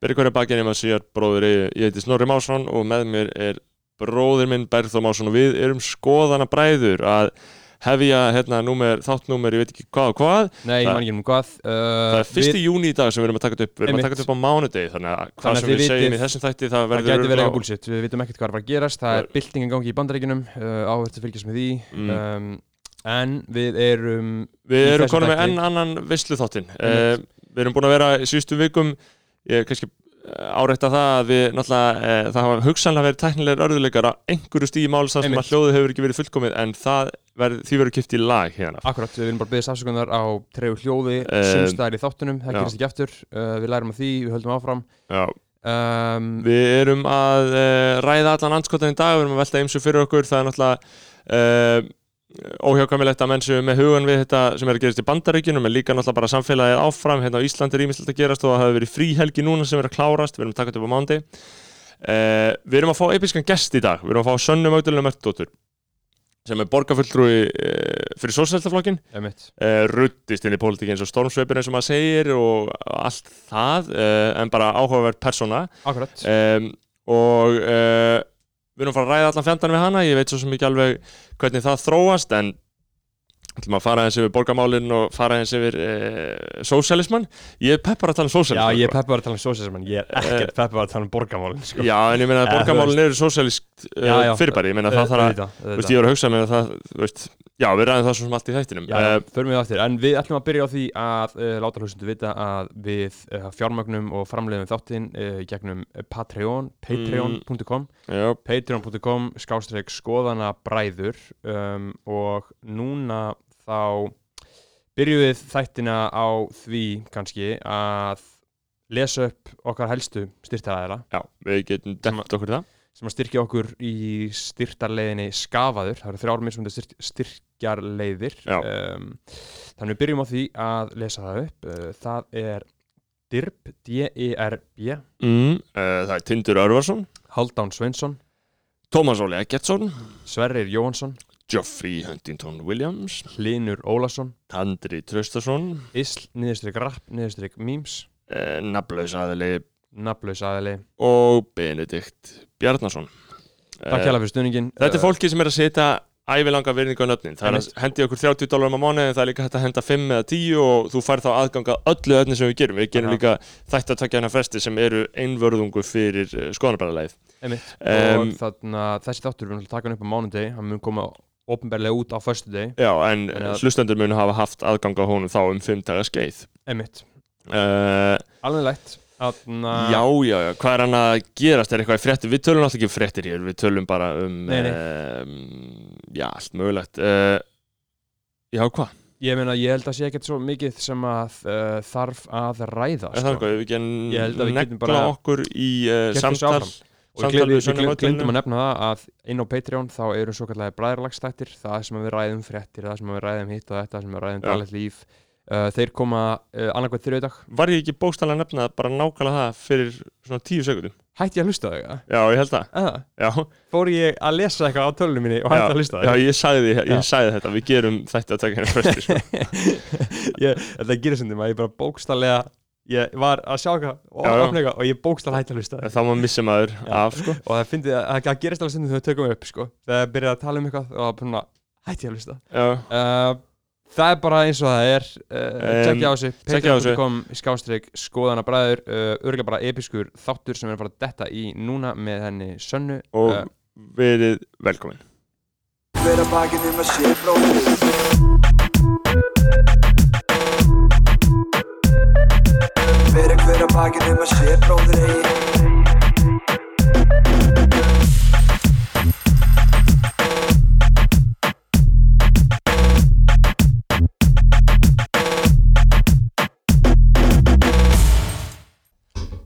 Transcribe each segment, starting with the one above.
Byrja hverja bakinn ég maður sér bróður ég, heiti Snorri Másson og með mér er bróður minn Berþó Másson og við erum skoðana bræður að hefja hérna númer, þáttnúmer, ég veit ekki hvað og hvað. Nei, ég Það- man ekki um hvað uh, Það er fyrsti júni í dag sem við erum að taka þetta upp. Við erum að taka þetta upp á mánudegi Þannig að hvað sem við segjum vitið- í þessum þætti það Það verður gæti verið eitthvað bullshit, við vitum ekkert hvað er að gerast Það er byltingin gangi í bandaríkinum uh, því. Mm. um, En við erum Við erum konum með enn annan veislu þáttin Einmitt. Við erum búin að vera í síðustu vikum Ég kannski árætta það að við náttúrulega e, það hafa hugsanlega verið tæknilegar örðuleikar á einhverju stíði máls þar sem að hljóðu hefur ekki verið fullkomið en það verð, því verður kipt í lag hérna Akkurat, við viljum bara byggðast afsökunar á tregu hljóði Um, sumstæðir í þáttunum, það gerist ekki eftir uh, Við lærum að því, við höldum áfram. Um, Við erum að uh, ræða allan anskotan í dag, við erum að velta eins og fyrir okkur, það er náttúrulega uh, óhjákvæmilegt að menn séu með hugan við þetta sem er að gerast í bandaríkjunum en líka náttúrulega bara samfélagið áfram, hérna á Íslandi er ímislegt að gerast og það hefur verið frí helgi núna sem er að klárast, við erum að taka þetta upp á mándi. Uh, við erum að fá episkan gest í dag, við erum að fá Sönnu Mögdalina Mörtdóttur sem er borgarfulltrúi uh, fyrir sósæltaflokkin Emitt uh, ruddist inn í pólitíki eins og stormsveipir eins og maður segir og allt það uh, en bara áhugaverð persóna. Akkurat. Og uh, við erum að fara að ræða allan fjandan við hana ég veit svo ekki alveg hvernig það þróast en ætlum að fara eins yfir borgamálinn og fara eins yfir uh, sósialismann ég er peppar að tala um Já, sósialismann ég er peppar að tala um sósisman, ég er ekkert peppar að tala um borgamálin sko. já en ég meina að Ja, borgamálinn eru sósialist Já, já. uh, fyrirbæri. Ég meina það þarf að þú veist, ég var að hugsa með það þú veist, já við ræðum það svo sem allt í þættinum. Já, uh, förum við aftur, en við ætlum að byrja á því að uh, láta hlustundu vita að við fjármögnum og framleiðum þáttinn gegnum Patreon, patreon.com já, patreon.com skástrík skoðana bræður um, og núna þá byrjum við þættina á því kannski að lesa upp okkar helstu styrtaræðila já, við getum dæmt okkur það. sem að styrkja okkur í styrtarleiðinni skafaður, það eru þrjár mismundi styrk, styrkjarleiðir. Um, þannig við byrjum á því að lesa það upp. Uh, það er DIRB D-I-R-B mm, uh, það er Tindur Örvarsson. Haldán Sveinsson, Tómas Óli Eggertsson. Sverrir Jóhansson Geoffrey Huntington Williams. Hlinur Ólason Tandri Traustason. Isl, niðurstryk rapp, niðurstryk memes. Uh, Naflaus aðili. Nafnlaus aðili. Og Benedikt Bjarnason. Takk Eh, hérlega fyrir stuðningin Þetta er fólki sem er að setja ævilanga virðingu á nöfnin. Það er að hendi okkur 30 dólarum á mánu en það er líka hægt að henda 5 eða 10 og þú fær þá aðgang að öllu öðni sem við gerum. Við gerum Aha. líka þætt að takja hana fresti sem eru einvörðungu fyrir skoðanabræðalæð Einmitt. Em, og þannig að þessi þáttur við erum að taka hann upp á mánudegi. Hann mun koma ofnbærlega út á föstudegi Já, en hlustendur mun hafa haft aðgang á honum þá um 5 daga skeið Einmitt. uh, alveg lætt Þarna, Já, já, já, hvað er hann að gerast? Er eitthvað í fréttir? Við tölum alltaf ekki um fréttir hér, við tölum bara um, Nei, nei. um já, allt mögulegt. Uh, já, hvað? ég meina ég held að sé ekkert svo mikið sem að uh, þarf að ræða Er það eitthvað? Ef við getum negla bara okkur í samtal. Og við Mögdalínu. að nefna það að inn á Patreon þá eru svo kallega bræðarlagstættir það sem við ræðum fréttir, það sem við ræðum hitt og þetta sem við ræðum daglegt líf uh, þeir koma uh, annarkvæð þriðdag Var ég ekki bókstæðlega að nefna bara nákvæmlega það fyrir svona tíu sekundum? hætti ég að hlusta þig eða? Já, ég held það. Já, fór ég að lesa eitthvað á tölunum minni og hætti að hlusta á já, ég sagði, ég, Já. sagði þetta, við gerum þetta að taka henni fresti, sko. ég, þetta gerir sem að ég bara bókstallega ég var að sjá eitthvað og, og ég hætti að hlusta á þig Þá maður missi maður af, sko. og það fyndi að að það gerist alveg stundum þegar við tökum upp sko. þegar það byrjaði að tala um eitthvað og það bara hætti ég að hlusta Já, uh, það er bara eins og það er tjekkja á þessu tjekkja á þessu. patreon.com skástrík skoðana bræður uh, örgulega bara episkur þáttur sem við erum að fara að detta í núna með henni Sönnu og uh, verið velkomin. Hver að bakinn um að sé bróðir Hver að bakinn um að sé bróðir eigi.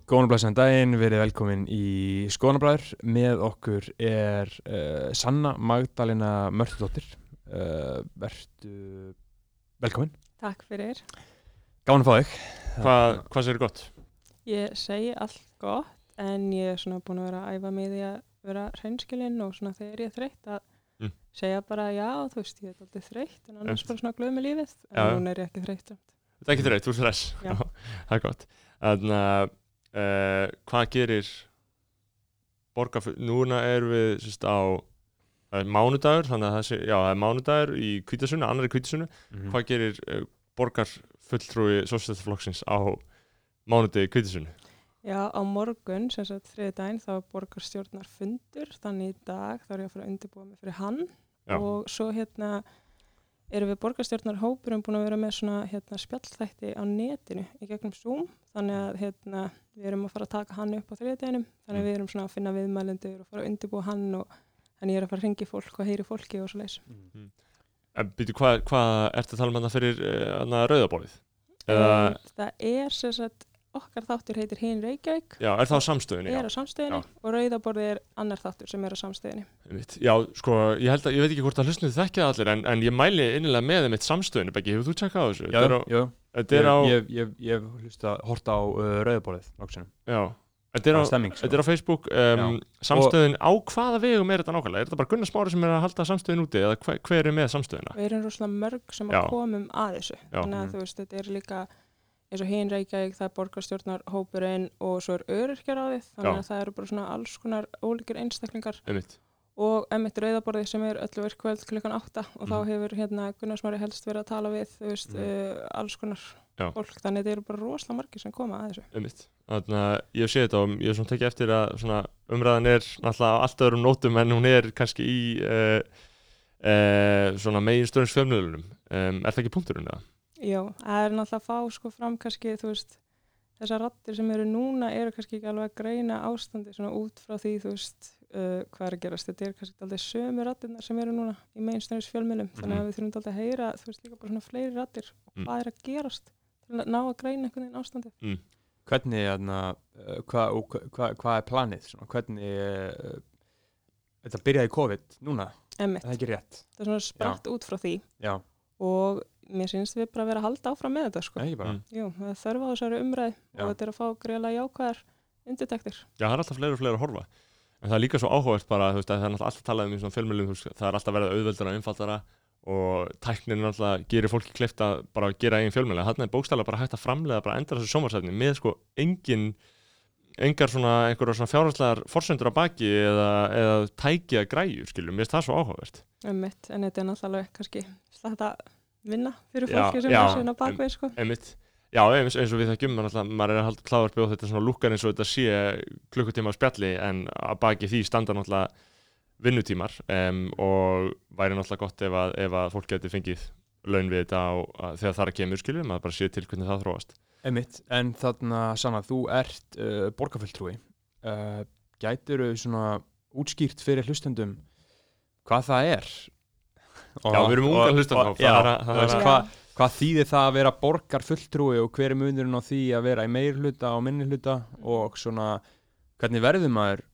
Góðan og blæsaðan daginn, verið velkomin í Skoðanabræður með okkur er uh, Sanna Magdalena Mörtudóttir. Uh, Vertu velkomin. Takk fyrir. Gáðan að fá þig Hvað, hvað sér gott? Ég segi allt gott en ég er svona búin að vera að æfa mig því að vera hreinskilinn og svona þegar ég er þreytt að Mm. segja bara já, þú veist, ég er alltaf þreytt en annars Einmitt. bara svona glöð með lífið en Já, núna er ég ekki þreytt. Það er ekki þreytt, þú er stress. Já. það er gott. Þannig að uh, hvað gerir borgarfull núna erum við sérst á það er mánudagur, þannig að það sé, já, það er mánudagur í kvítasunni, annar í kvítasunni Mhm. hvað gerir uh, borgarfulltrúi sósættaflokksins á mánudegi kvítasunni Já, á morgun, sem sagt þriði daginn, þá er borgarstjórnar fundur, þannig í dag þá er ég að fara að undirbúa mig fyrir hann Já. og svo hérna erum við borgarstjórnar hópurum búin að vera með svona hérna spjallþætti á netinu í gegnum Zoom, þannig að hérna við erum að fara að taka hann upp á þriði daginnum, þannig að Mm. við erum svona að finna viðmælendur og fara að undirbúa hann og þannig ég er að fara að ringi fólk og heyri fólki og svo leis. Mhm. En byrju, hvað, hvað ertu að tala um þetta fyrir uh, rauðabólið? Eða, það er sem sagt, okkar þáttur heitir Hinn Reykjavík, já, er það á samstöðunni? er Já. á samstöðinni og rauðaborðið er annar þáttur sem er á samstöðinni. Já, sko, ég held að, ég veit ekki hvort að hlustnið þekkja allir, en, en ég mæli innilega með þeim eitt samstöðunni, Beggi, hefur þú tjekkað á þessu? Já, á, já, á, ég, ég, ég, ég hef hlusta hort á uh, rauðbólið nokkuð já, þetta er á, stemming, sko. þetta er á Facebook, um, samstöðun, á hvaða vegum er þetta nákvæmlega? Er þetta bara Gunnar Smári sem er að halda samstöðun úti, eða hver, hver er með samstöðuna? við erum rosalega mörg sem Já. að komum að þessu Já. þannig að Mhm. þú veist, þetta er líka eins og hinn Reykjavík, það er borgarstjórnar hópurinn og svo er öryrkjar á þið þannig Já. að það eru bara svona alls konar ólíkir einstaklingar Einmitt. og emmitt rauðaborði sem er öllu verið kvöld klukkan átta og þá Mhm. hefur hérna Gunnar Smári helst verið að tala við þannig að ég séð þetta og ég hef svona tekið eftir að svona, umræðan er náttúrulega á allt öðrum nótum en hún er kannski í uh, uh, svona megin stöðums fjölmiðlunum. Um, er það ekki punkturinn eða? Já, það er náttúrulega að fá sko fram kannski, þú veist, þessar rattir sem eru núna eru kannski ekki alveg að greina ástandi svona út frá því, þú veist, uh, hvað er að gerast. Þetta er kannski aldrei sömu rattirnar sem eru núna í mainstreams fjölmjölum, þannig Mhm. að við þurfum aldrei að heyra, þú veist, líka bara svona fleiri rattir og Mm. hvað er að gerast til að ná að greina einhvern veginn ástandi. Hvernig, hérna, uh, hvað hva, hva, hva er planið? Svona, hvernig, uh, þetta byrjaði COVID núna, Emmitt, er það ekki rétt? það er svona spratt út frá því Já, og mér finnst við bara vera að halda áfram með þetta, sko. er. Mm. Jú, það er þörf á þessari umræð Já. og þetta er að fá greiðlega jákvæðar undirtektir. Já, það er alltaf fleiri og fleiri að horfa. En það er líka svo áhugavert bara, veist, að það er alltaf talað um í svona veist, það er alltaf verið auðveldara og einfaldara og tæknin náttúrulega gerir fólki kleift að bara gera eigin fjölmiðlega. Þannig er bókstæðlega bara hægt að framlega bara endra þessu sjómarsætni með sko engin, engar svona, einhverja svona fjárhanslegar forsendur á baki eða, eða tæki að græju, skiljum, mér finnst það svo áhugavert. Einmitt, en þetta er náttúrulega kannski slata vinna fyrir Já, fólki sem já, er svona bakveð sko. Einmitt. Já, eins, eins og við þekkjum, maður náttúrulega- maður er að halda kláðarpi og þetta er svona lukkar eins og þetta sé klukkutíma á spjalli en að baki því standa náttúrulega vinnutímar um, og væri náttúrulega gott ef að, ef að fólk geti fengið laun við þetta á, að, þegar það er að kemur skiljum, maður bara sé til hvernig það þróast. Einmitt, en þarna, Sanna, þú ert uh, borgarfulltrúi. Uh, gætur svona útskýrt fyrir hlustendum hvað það er? Já, við erum og- það Já, er að- það þú er veist, að- hvað, þýðir það að vera borgarfulltrúi og hver er munurinn á því að vera í meir hluta og minni hluta og svona, hvernig verður maður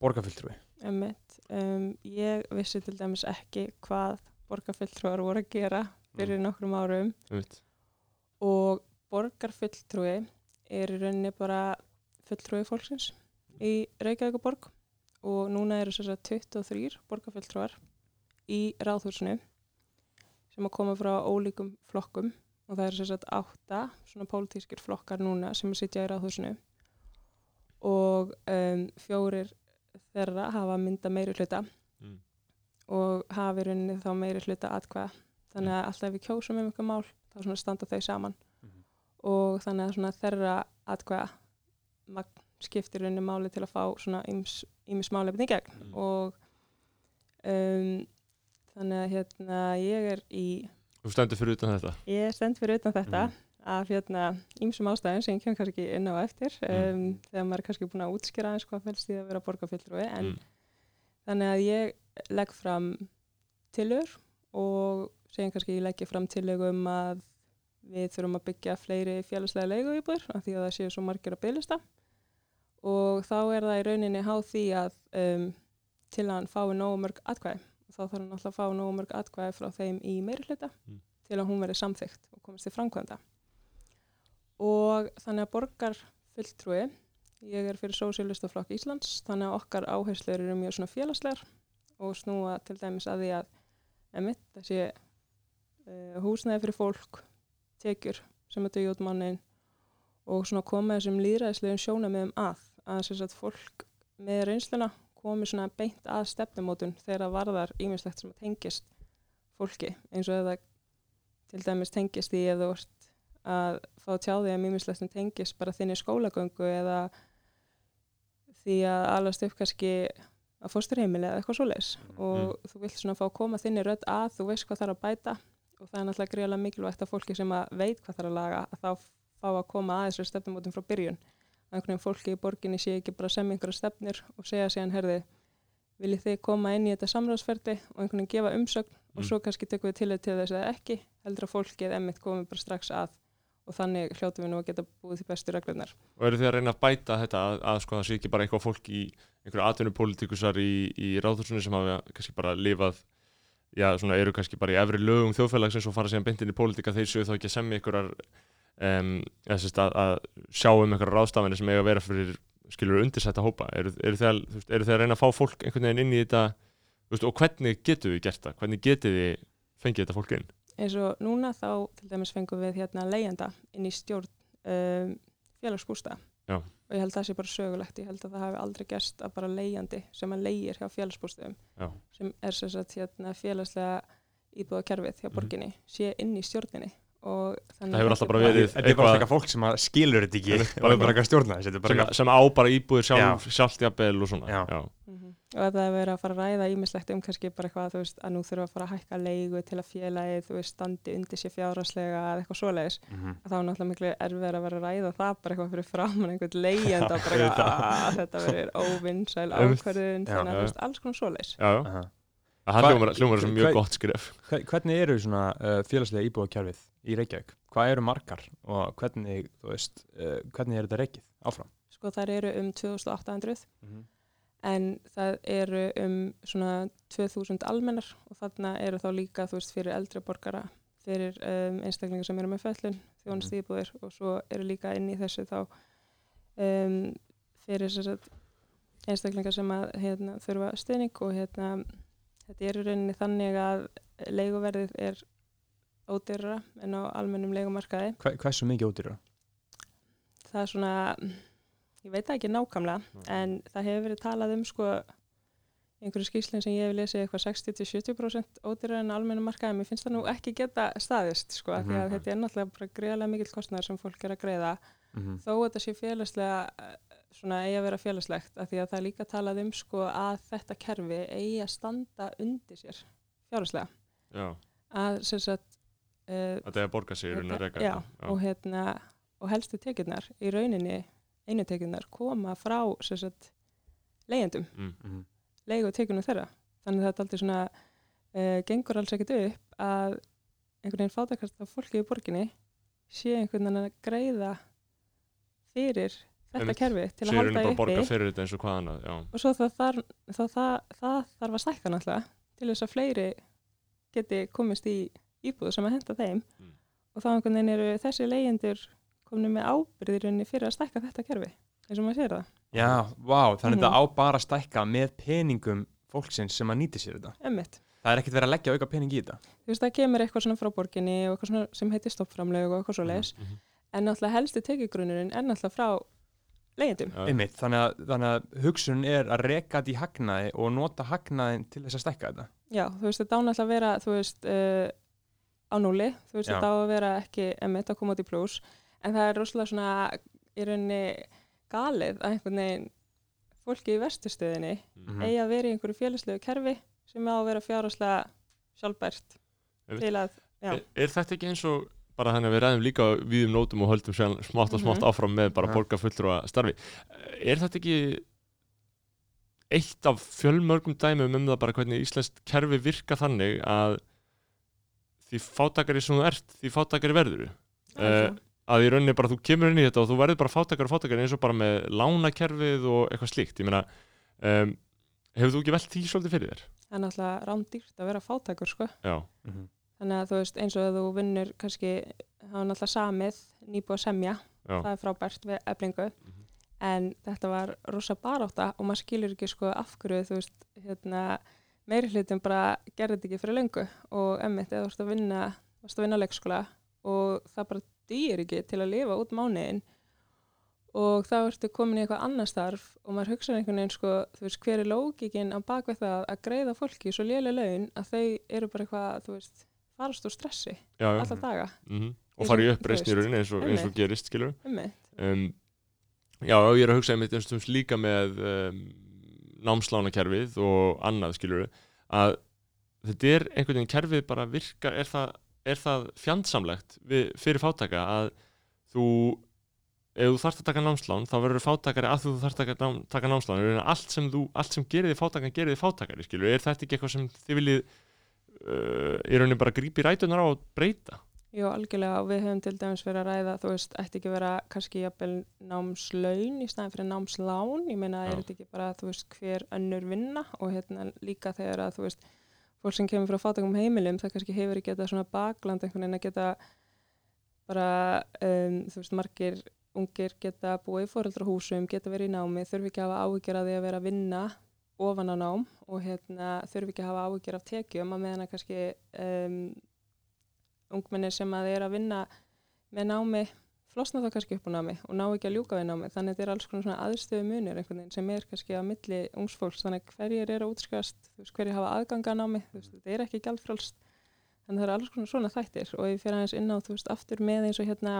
borgarfulltrúi? Einmitt, um, ég vissi til dæmis ekki hvað borgarfulltrúar voru að gera fyrir nokkrum árum. Einmitt. og borgarfulltrúi er í rauninni bara fulltrúi fólksins í Reykjavíkuborg og núna eru þess að 23 borgarfulltrúar í ráðhúsinu sem að koma frá ólíkum flokkum. Og það eru þess að átta svona pólitískir flokkar núna sem að sitja í ráðhúsinu. Og um, fjórir þeirra hafa mynda meiri hluta Mm. og hafi rauninni þá meiri hluta atkvæða þannig að alltaf við kjósum um eitthvað mál þá standa þau saman Mhm. og þannig að þeirra atkvæða magn skiptir rauninni máli til að fá ímis málefni í gegn Mm. og um, þannig að hérna ég er í Þú stendur fyrir utan þetta. ég stend fyrir utan þetta Af hérna ímsum ástæðum sem ég kem kannski inn á eftir um, Mm. þegar maður er kannski búin að útskýra eins hvað fælst í að vera borgarfylltrúi en Mm. þannig að ég legg fram tillögur og segjum kannski ég leggja fram tillögu um að við þurfum að byggja fleiri félagslega leiguíbúður af því að það séu svo margir að bylista og þá er það í rauninni háð því að um, til að hann fái nógu mörg atkvæði og þá þarf hann alltaf að fá nógu mörg atkvæði frá þeim í meiri hluta Mm. til að hún verði samþygt og komist til framkvæmda og þannig að borgar fulltrúi ég er fyrir Sósialistaflokk Íslands þannig að okkar áherslur eru mjög svona félagslegar og snúa til dæmis að því að emitt, þessi uh, húsnæði fyrir fólk tekjur sem er dögi út mannin og svona koma þessum líðræðislegum sjónamiðum að að sem sagt fólk með reynsluna komi svona beint að stefnumótun þegar það varðar ímislegt sem tengist fólki eins og það til dæmis tengist í þú ert að fá tjáði að ímislegt sem tengist bara þinni skólagöngu eða því að alast upp kannski að fósturheimili eða eitthvað svoleiðis. Og þú vilt svona fá að koma þinni rödd að þú veist hvað þarf að bæta. Og það er náttúrulega greiðlega mikilvægt að fólki sem að veit hvað þarf að laga að þá fá að koma að þessari stefnumótum frá byrjun. Að einhvern veginn fólki í borginni sé ekki bara sem einhverja stefnir og segja síðan herði viljið þið koma inn í þetta samráðsferdi og einhvern veginn gefa umsögn? Og Mm. svo kannski tekum við til til þess eða ekki heldur að fólkið emmitt komið bara strax að og þannig hljótum við nú að geta búið því bestu reglurnar. og eru þið að reyna að bæta þetta að, að sko það sé ekki bara eitthvað fólk í einhverju atvinnupolítikusar í, í ráðhúsunni sem hafa kannski bara lifað já, svona eru kannski bara í efri lögum þjóðfélagsins og fara síðan beint inn í pólitíka þeir séu þá ekki að semja einhverjar um, að, að sjá um einhverjar ráðstafanir sem eiga að vera fyrir skilur undirsætta hópa. Eru, eru, þið að, að reyna að fá fólk einhvern veginn inn í þetta veist, og hvernig getur við gert það? Hvernig getur við fengið þetta fólk inn Eins og núna þá til dæmis fengum við hérna leigjanda inn í stjórn um, félagsbústa Já. og ég held það sé bara sögulegt, ég held að það hafi aldrei gerst að bara leigjandi sem að leigir hjá félagsbústum Já. sem er sem sagt hérna félagslega íbúðakerfið hjá Mhm. borginni sé inn í stjórninni og þannig Það hefur að alltaf bara er verið- Þetta er bara eitthvað fólk sem að skilur þetta ekki og er bara eitthvað að stjórna er sem, á bara íbúðir sjálf, sjálft jafnvel og svona Já. Mhm. Og að það er verið að fara að ræða ímislegt um kannski bara eitthvað þú veist, að nú þurfa að fara að hækka leigu til að félagið þú veist, standi undir sér fjárhagslega eða eitthvað svoleiðis. Mhm. að þá er náttúrulega miklu erfið að vera að ræða það bara eitthvað fyrir framann einhvern leigjanda bara eitthvað að þetta verður óvinnsæl Já, þannig að þú veist, alls konar svoleiðis. Það hljómar hljómar sem mjög gott skref. Hve- Hvernig eru svona uh, félagslega íbúðakjærfið í Reykjavík? Hvað eru margar og hvernig, þú veist, hvernig þetta reykið áfram? þær eru 2800 Mhm. en það eru um svona 2000 almennar og þarna eru þá líka þú veist fyrir eldri borgara fyrir um, einstaklingar sem eru með föllun þjónust íbúðir og svo eru líka inn í þessu þá um, fyrir einstaklingar sem að hérna, þurfa stuðning og hérna, þetta er í rauninni þannig að leiguverðið er ódyrra en á almennum leigumarkaði Hve, hversu mikið ódýra? það er svona ég veit það ekki nákvæmlega en það hefur verið talað um sko einhverju skýslinn sem ég hef lesið eitthvað 60-70% ódýrar en almenna markaði mér finnst það nú ekki geta staðist sko mm Mhm. því að þetta er náttúrulega bara greiðlega mikill kostnæður sem fólk er að greiða Mm -hmm. þó að þetta sé félagslega eh, svona eigi að vera félagslegt af því að það er líka talað um sko að þetta kerfi eigi að standa undir sér fjárhagslega Já, að sem sagt uh, er að borga í rauninni að já, þetta. og hérna og helstu tekjurnar í rauninni einu tekjurnar koma frá leigjendum, Mm. Mhm. leigu tekjunum þeirra þannig að þetta aldrei svona uh, gengur alls ekkert upp að einhvern veginn fátakast af fólki í borginni sé einhvern veginn að greiða fyrir þetta Einmitt. kerfi til að halda uppi borga fyrir þetta eins og hvað annað Já, og svo það, þar, það, það, það þarf að stækka náttúrulega til þess að fleiri geti komist í íbúðu sem að henda þeim Mm. og þá einhvern veginn eru þessi leyendur komin með ábyrðirunni fyrir að stækka þetta kerfi eins og maður sér það, Já, vá, þannig Mhm. þetta á bara að stækka með peningum fólksins sem að nýti sér þetta. emmitt Það er ekkert verið að leggja auka pening í þetta. þú veist það kemur eitthvað svona frá borginni og eitthvað svona sem heitir stoppframlög og eitthvað svo leiðis Mhm. en náttúrulega helsti tekjugrunnurinn er náttúrulega frá leyendum Já. Einmitt, þannig að, þannig að hugsun er að reka þetta í hagnaði og nota hagnaðin til þess að stækka þetta. já, þú veist þetta á náttúrulega að vera uh, á núli þú veist þetta á að vera ekki emmitt að koma út í pluss en það er rosalega svona í rauninni galið að einhvern veginn fólki í vesturstöðinni Mhm. eigi að vera í einhverju félagslegu kerfi sem á að vera fjárhagslega sjálfbært til að, Er, er þetta ekki eins og bara þannig að við ræðum líka við um nótum og höldum sér smátt og smátt Mhm. áfram með bara Ja. borga fullur starfi er þetta ekki eitt af fjölmörgum dæmum um það bara hvernig íslenskt kerfi virka þannig að því fátakari sem þú ert, því fátakari verður uh, að í rauninni bara þú kemur inn í þetta og þú verður bara fátakari og fátakari eins og bara með lánakerfið og eitthvað slíkt ég meina um, hefur þú ekki velt því svolítið fyrir þér? það er náttúrulega rándýrt að vera fátækur sko. Já, Mhm. þannig að þú veist eins og að þú vinnur kannski, það var náttúrulega samið nýbúið að semja, já, það er frábært við eflingu, Mhm. en þetta var rosa barátta og maður skilur ekki sko af hverju, þú veist, hérna meiri hlutum bara gerði þetta ekki fyrir löngu og emmitt, eða þú veist að vinna varst að vinna leikskóla og það bara dýr ekki til að lifa út mánuðin og þá ertu komin í eitthvað annað starf og maður hugsa einhvern veginn sko, þú veist, hver er lógikinn á bakveg það að greiða fólki svo lélega laun að þau eru bara eitthvað, þú veist, farast úr stressi alla daga, Mm og í og- uppreisn í þú veist, rauninni eins og, eins og gerist skilur um já, og ég er að hugsa einmitt eins og stundum líka með um, námslánakerfið og annað skilur að þetta er einhvern veginn kerfið bara virkar, er það, er það fjandsamlegt við, fyrir fátaka að þú ef þú þarft að taka námslán þá verður fátakari að þú þarft að taka, taka námslán. Allt sem, þú, allt sem gerir þið fátakan gerir þið fátakari skilur, er þetta ekki eitthvað sem þið viljið uh, í rauninni bara grípi rætunar á og breyta? Jú, algjörlega. Og við höfum til dæmis verið að ræða, þú veist, ætti ekki að vera kannski jafnvel námslaun í staðin fyrir námslán, ég meina, Já. er þetta ekki bara, þú veist, hver önnur vinna? Og hérna líka þegar að, þú veist, fólk sem kemur frá fátakum heimilum, það kannski hefur ekki þetta svona bakland einhvern veginn að geta bara, um, þú veist, margir ungir geta búið í foreldrahúsum, geta verið í námi, þurfi ekki að hafa áhyggjur að því að vera að vinna ofan á nám og hérna þurfi ekki að hafa áhyggjur af tekjum að meðan að kannski um, ungmenni sem að er að vinna með námi flosna það kannski upp á námi og ná ekki að ljúka við námi þannig að þetta er alls konar svona aðstöðu munir sem er kannski á milli ungsfólks þannig að hverjir eru að veist, hverjir hafa aðganga að námi veist, þetta er ekki gjaldfrálst þannig að það er alls konar svona þættir. Og ég fyrir aðeins inn á þú veist aftur með eins og hérna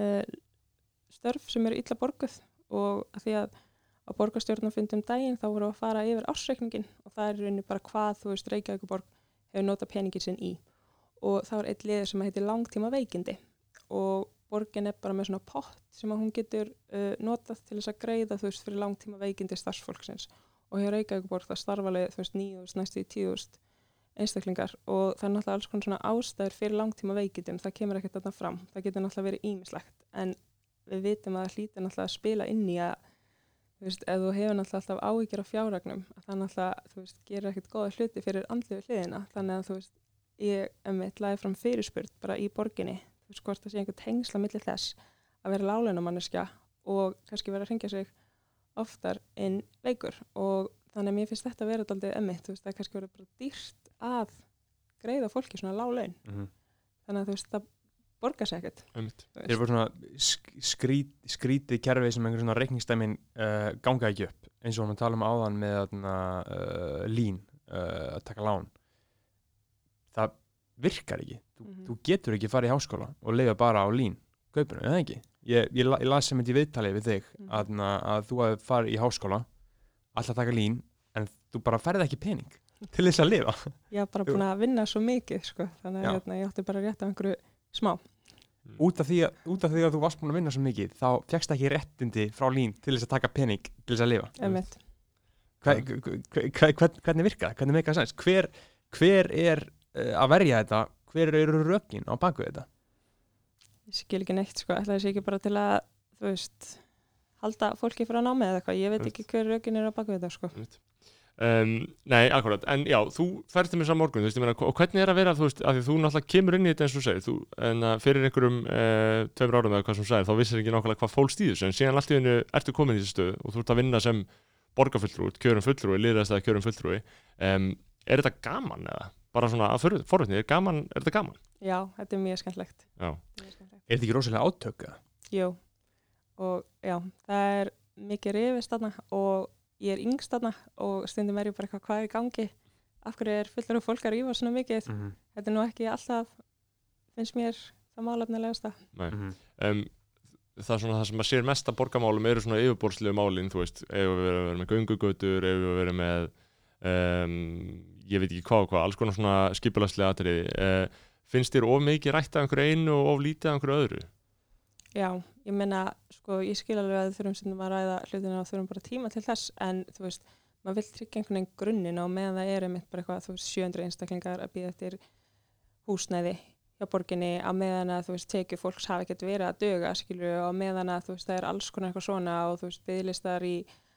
uh, störf sem eru illa borguð. Og að því að á borgarstjórnarfundum daginn þá voru að fara yfir ársreikningin og það er rauninni bara hvað þú veist Reykjavíkuborg hefur nota peningin sinn í. Og þá er eitt liður sem heitir langtíma veikindi og borgin er bara með svona pott sem að hún getur uh, notað til þess að greiða þú veist fyrir langtíma veikindi starfsfólksins. Og hér Reykjavíkuborg það starfalega þú veist nýjúst næstu í tíðust einstaklingar. Og það er náttúrulega alls konar svona ástæður fyrir langtíma veikindum, það kemur ekkert þarna fram. Það getur náttúrulega verið ímislegt en við vitum að það hlýtir náttúrulega að spila inn í að þú veist, ef þú hefur náttúrulega alltaf áhyggjur af fjárragnum að það náttúrulega, þú veist, gerir ekkert góða hluti fyrir andliðu hliðina, þannig að þú veist ég emmitt lagði fram fyrirspurt bara í borginni, þú hvort það sé einhver tengsla millir þess að vera lálunamanniska og kannski vera að ringja sig oftar inn veikur og þannig að mér finnst þetta að vera daldið emmitt, þú veist, það er kannski verið bara dýrt að greiða fólki svona lálaun Mhm. þannig að þú veist, það borgar sér ekkert þú Þeir eru svona sk skrít, skrítið kerfi sem einhver svona reikningstæmin uh, ganga ekki upp eins og við tala um áðan með uh, lín uh, að taka lán. Það virkar ekki þú, Mhm. þú getur ekki farið í háskóla og leiða bara á lín kaupinu, eða ekki? Ég, ég, ég las sem þetta í viðtalið við þig Mhm. að, að þú hefði farið í háskóla alltaf taka lín en þú bara færið ekki pening til þess að lifa. Ég haf bara búin að vinna svo mikið sko, þannig að hérna, ég átti bara rétt af einhverju smá. Út af, að, út af því að þú varst búin að vinna svo mikið þá fegst ekki réttindi frá lín til þess að taka pening til þess að lifa. Hva, hva, hvern- hvernig virkar það, hvernig meika það sens? Hver, hver er uh, að verja þetta hver eru rökin á baku þetta? Ég skil ekki neitt sko, ætla þessi ekki bara til að þú veist, halda fólki frá námi eða eitthvað, ég veit ekki hver rökin er á baku þetta sko. Um, nei, akkurat, en já, þú ferð til mér saman morgun, þú veist, ég meina, og hvernig er að vera, þú veist, af því þú náttúrulega kemur inn í þetta eins og segir, þú, en uh, fyrir einhverjum uh, tveimur árum eða hvað sem segir, þá vissir ekki nákvæmlega hvað fólst í þessu, en síðan allt í hennu ertu komin í þessu stöðu og þú ert að vinna sem borgarfulltrúi, kjörum fulltrúi, liðast eða kjörum fulltrúi, um, er þetta gaman eða? Bara svona að forvitni, er gaman, er þetta gaman? já, þetta er mjög skemmtlegt Já, mjög skemmtlegt er þetta ekki rosalega átöka? Jú, og já, það er mikið rifist þarna og ég er yngst þarna og stundum er ég bara eitthvað hvað er í gangi? Af hverju er fullur af fólk að rífa svona mikið? Mm þetta er nú ekki alltaf finnst mér það málefnilegasta nei. -hmm. um, það er svona það sem maður sér mest að borgamálum eru svona yfirborðslegu málin þú veist, ef við verðum að vera með göngugötur ef við verðum með um, ég veit ekki hvað og hvað, alls konar svona skipulagslega atriði. Uh, finnst þér of mikið rætt af einhverju einu og of lítið af einhverju öðru? Já, ég meina, sko, ég skil alveg að þurfum stundum að ræða hlutina og þurfum bara tíma til þess en þú veist, maður vill tryggja einhvern veginn grunninn og meðan það er einmitt bara eitthvað, þú veist, 700 einstaklingar að býða eftir húsnæði hjá borginni á meðan að þú veist, tekju fólks hafi ekkert verið að döga, skilur og meðan að þú veist, það er alls konar eitthvað svona og þú veist, bygglistar í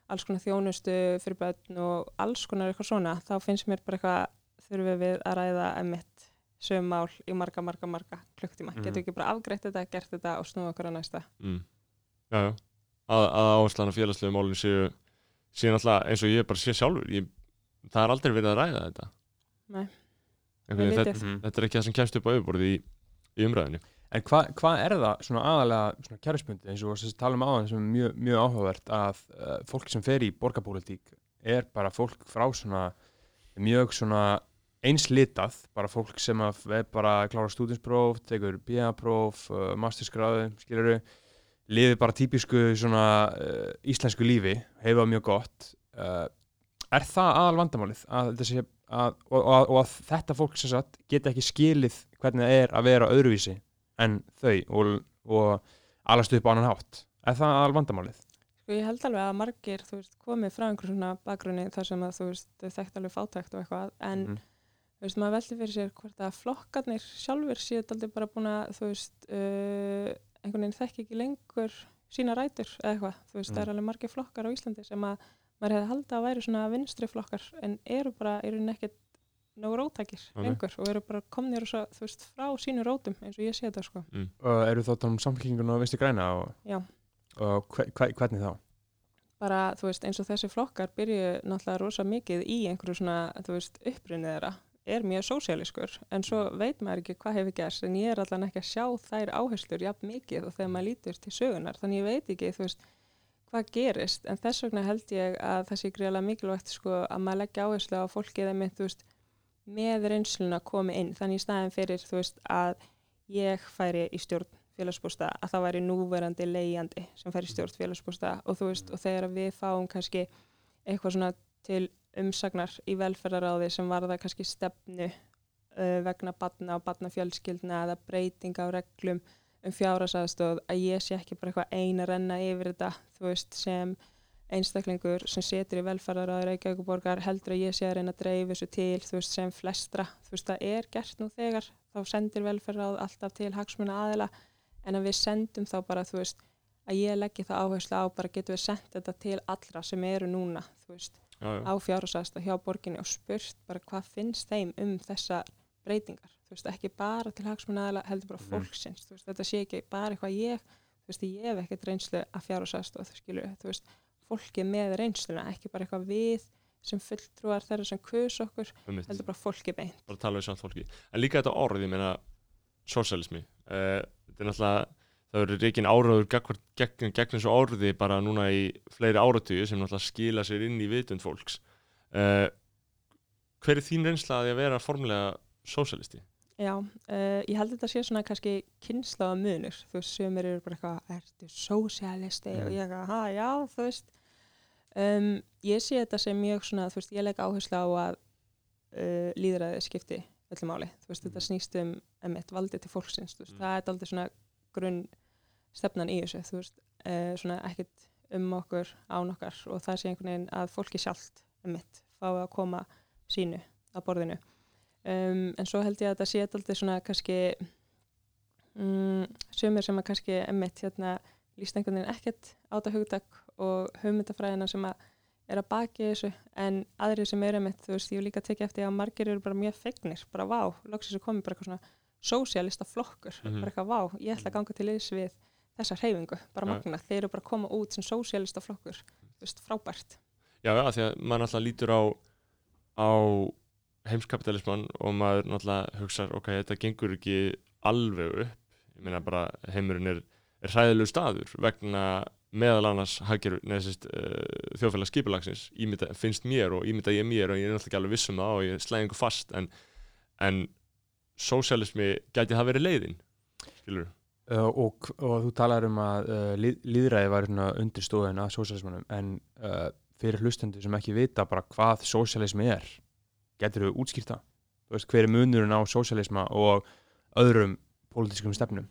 alls konar þjónustu fyrir börn og alls konar eitthvað svona, þá finnst mér bara eitthvað þurfum við að ræða einmitt sögum mál í marga, marga, marga klukktíma. Mhm. Getur ekki bara afgreitt þetta, gert þetta og snúða okkur á næsta. mm. já, já. að, að áherslan af félagslegu málin séu séu náttúrulega eins og ég bara sé sjálfur ég, það er aldrei verið að ræða þetta Nei. Þetta, þetta er ekki það sem kemst upp á yfirborði í, í umræðinu En hvað hva er það svona aðalega svona kjærisbundi eins og þess að tala um áðan sem er mjög, mjög áhugavert að uh, fólk sem fer í borgarpólitík er bara fólk frá svona mjög svona einslitað, bara fólk sem er bara klára stúdinspróf, tekur BA-próf, uh, masterskráðu, skiluru, lifi bara típisku svona uh, íslensku lífi, hefa mjög gott. Uh, er það aðal vandamálið að, þessi, að, og, og, og að þetta fólk sem sagt geta ekki skilið hvernig það er að vera öðruvísi en þau og, og alast upp á annan hátt? Er það aðal vandamálið? Sko ég held alveg að margir, veist, komið frá einhver svona bakgrunni þar sem að þú veist, þau þekkt alveg fátækt og eitthvað, en Mhm. þú veist, maður veldi fyrir sér hvort að flokkarnir sjálfur séu aldrei bara búin að, þú veist, uh, einhvern veginn þekki ekki lengur sína rætur eða eitthvað, þú veist, Mm. það er alveg margir flokkar á Íslandi sem að maður hefði haldið að væri svona vinstri flokkar en eru bara, eru nekkit nógu rótækir lengur og eru bara komnir svo, þú veist, frá sínu rótum eins og ég sé þetta sko. Og eru þá tala um samfélkinguna og vinstri græna og, Já. og hve, hve, hvernig þá? bara, þú veist, eins og þessi flokkar byrju náttúrulega rosa mikið í einhverju svona, þú veist, uppbrunnið þeirra er mjög sósialískur, en svo veit maður ekki hvað hefur gerst, en ég er allan ekki að sjá þær áherslur jafn mikið og þegar maður lítur til sögunar, þannig ég veit ekki, þú veist, hvað gerist, en þess vegna held ég að það sé greiðlega mikilvægt, sko, að maður leggja áherslu á fólkið einmitt, þú veist, með reynsluna komi inn, þannig í staðin fyrir, þú veist, að ég færi í stjórn félagsbústa að það væri núverandi leigjandi sem færi í stjórn félagsbústa og þú veist og þegar við fáum kannski eitthvað svona til umsagnar í velferðaráði sem varða kannski stefnu uh, vegna batna og batnafjölskyldna eða breyting á reglum um fjárhagsaðstóð að ég sé ekki bara eitthvað ein að renna yfir þetta þú veist sem einstaklingur sem setur í velferðaráði Reykjavíkuborgar heldur að ég sé að reyna að dreifa þessu til veist sem flestra. Þú veist það er gert nú þegar. Þá sendir velferðaráð alltaf til hagsmuna aðila en að við sendum þá bara þú veist að ég leggi það áherslu á bara getum við sendt þetta til allra sem eru núna þú veist já, já. á fjárhásast hjá borginni og spurt bara hvað finnst þeim um þessa breytingar, þú veist, ekki bara til hagsmunnaðala heldur bara Mhm. fólksins, þú veist, þetta sé ekki bara eitthvað ég, þú veist, ég hef ekkert reynslu að fjárhásast og þú skilur, þú veist, fólki með reynsluna, ekki bara eitthvað við sem fulltrúar þeirra sem kus okkur, heldur bara fólki beint. bara tala við samt fólki en líka þetta orð, ég meina sósialismi, uh, þetta er náttúrulega það verður reikin áraður gegn, gegn, gegn þessu orði bara núna í fleiri áratöyu sem náttúrulega skila sér inn í vitund fólks uh, hver er þín reynsla að því að vera formulega sósialisti? Já, uh, ég held þetta sé svona kannski kynnslaða munur, þú veist, sömur eru bara eitthvað, ertu sósialisti Mm. og ég eitthvað, ha, já, þú veist um, ég sé þetta sem mjög svona, þú veist, ég legg áherslu á að uh, líðræði skipti öllu máli, þú veist, þetta snýst um emitt valdi til fólksins, þú veist, Mm. það er aldrei svona grunn stefnan í þessu, þú veist, uh, svona ekkit um okkur, án okkar og það sé einhvern veginn að fólki sjálft emitt, fái að koma sínu á borðinu. Um, en svo held ég að þetta sé alltaf svona kannski um, sömur sem að kannski emitt hérna líst einhvern veginn ekkert á þetta hugtak og hugmyndafræðina sem að er að baki þessu en aðrir sem eru emitt, þú veist, ég hef líka tekið eftir að margir eru bara mjög fegnir, bara vá loksins er komið bara eitthvað svona sósialista flokkur Mhm. bara eitthvað vá, ég ætla að ganga til liðs við þessa hreyfingu, bara Ja. magna þeir eru bara að koma út sem sósialista flokkur þú veist, frábært Já, já, því að maður náttúrulega lítur á á heimskapitalisman og maður náttúrulega hugsa ok, þetta gengur ekki alveg upp ég meina bara heimurinn er, er hræðilegu staður vegna meðal annars haggjur neðsist uh, þjóðfélag skipulagsins ímynda, finnst mér og ímynda ég mér og ég er náttúrulega ekki alveg viss um það og ég slæði einhver fast en, en sósialismi gæti það verið leiðin skilur Uh, og, og þú talar um að uh, líð, líðræði var undir stóðin að sósialismanum en fyrir hlustendur sem ekki vita bara hvað sósialismi er getur þú útskýrt það? Þú veist, hver er munurinn á sósialisma og öðrum pólitískum stefnum?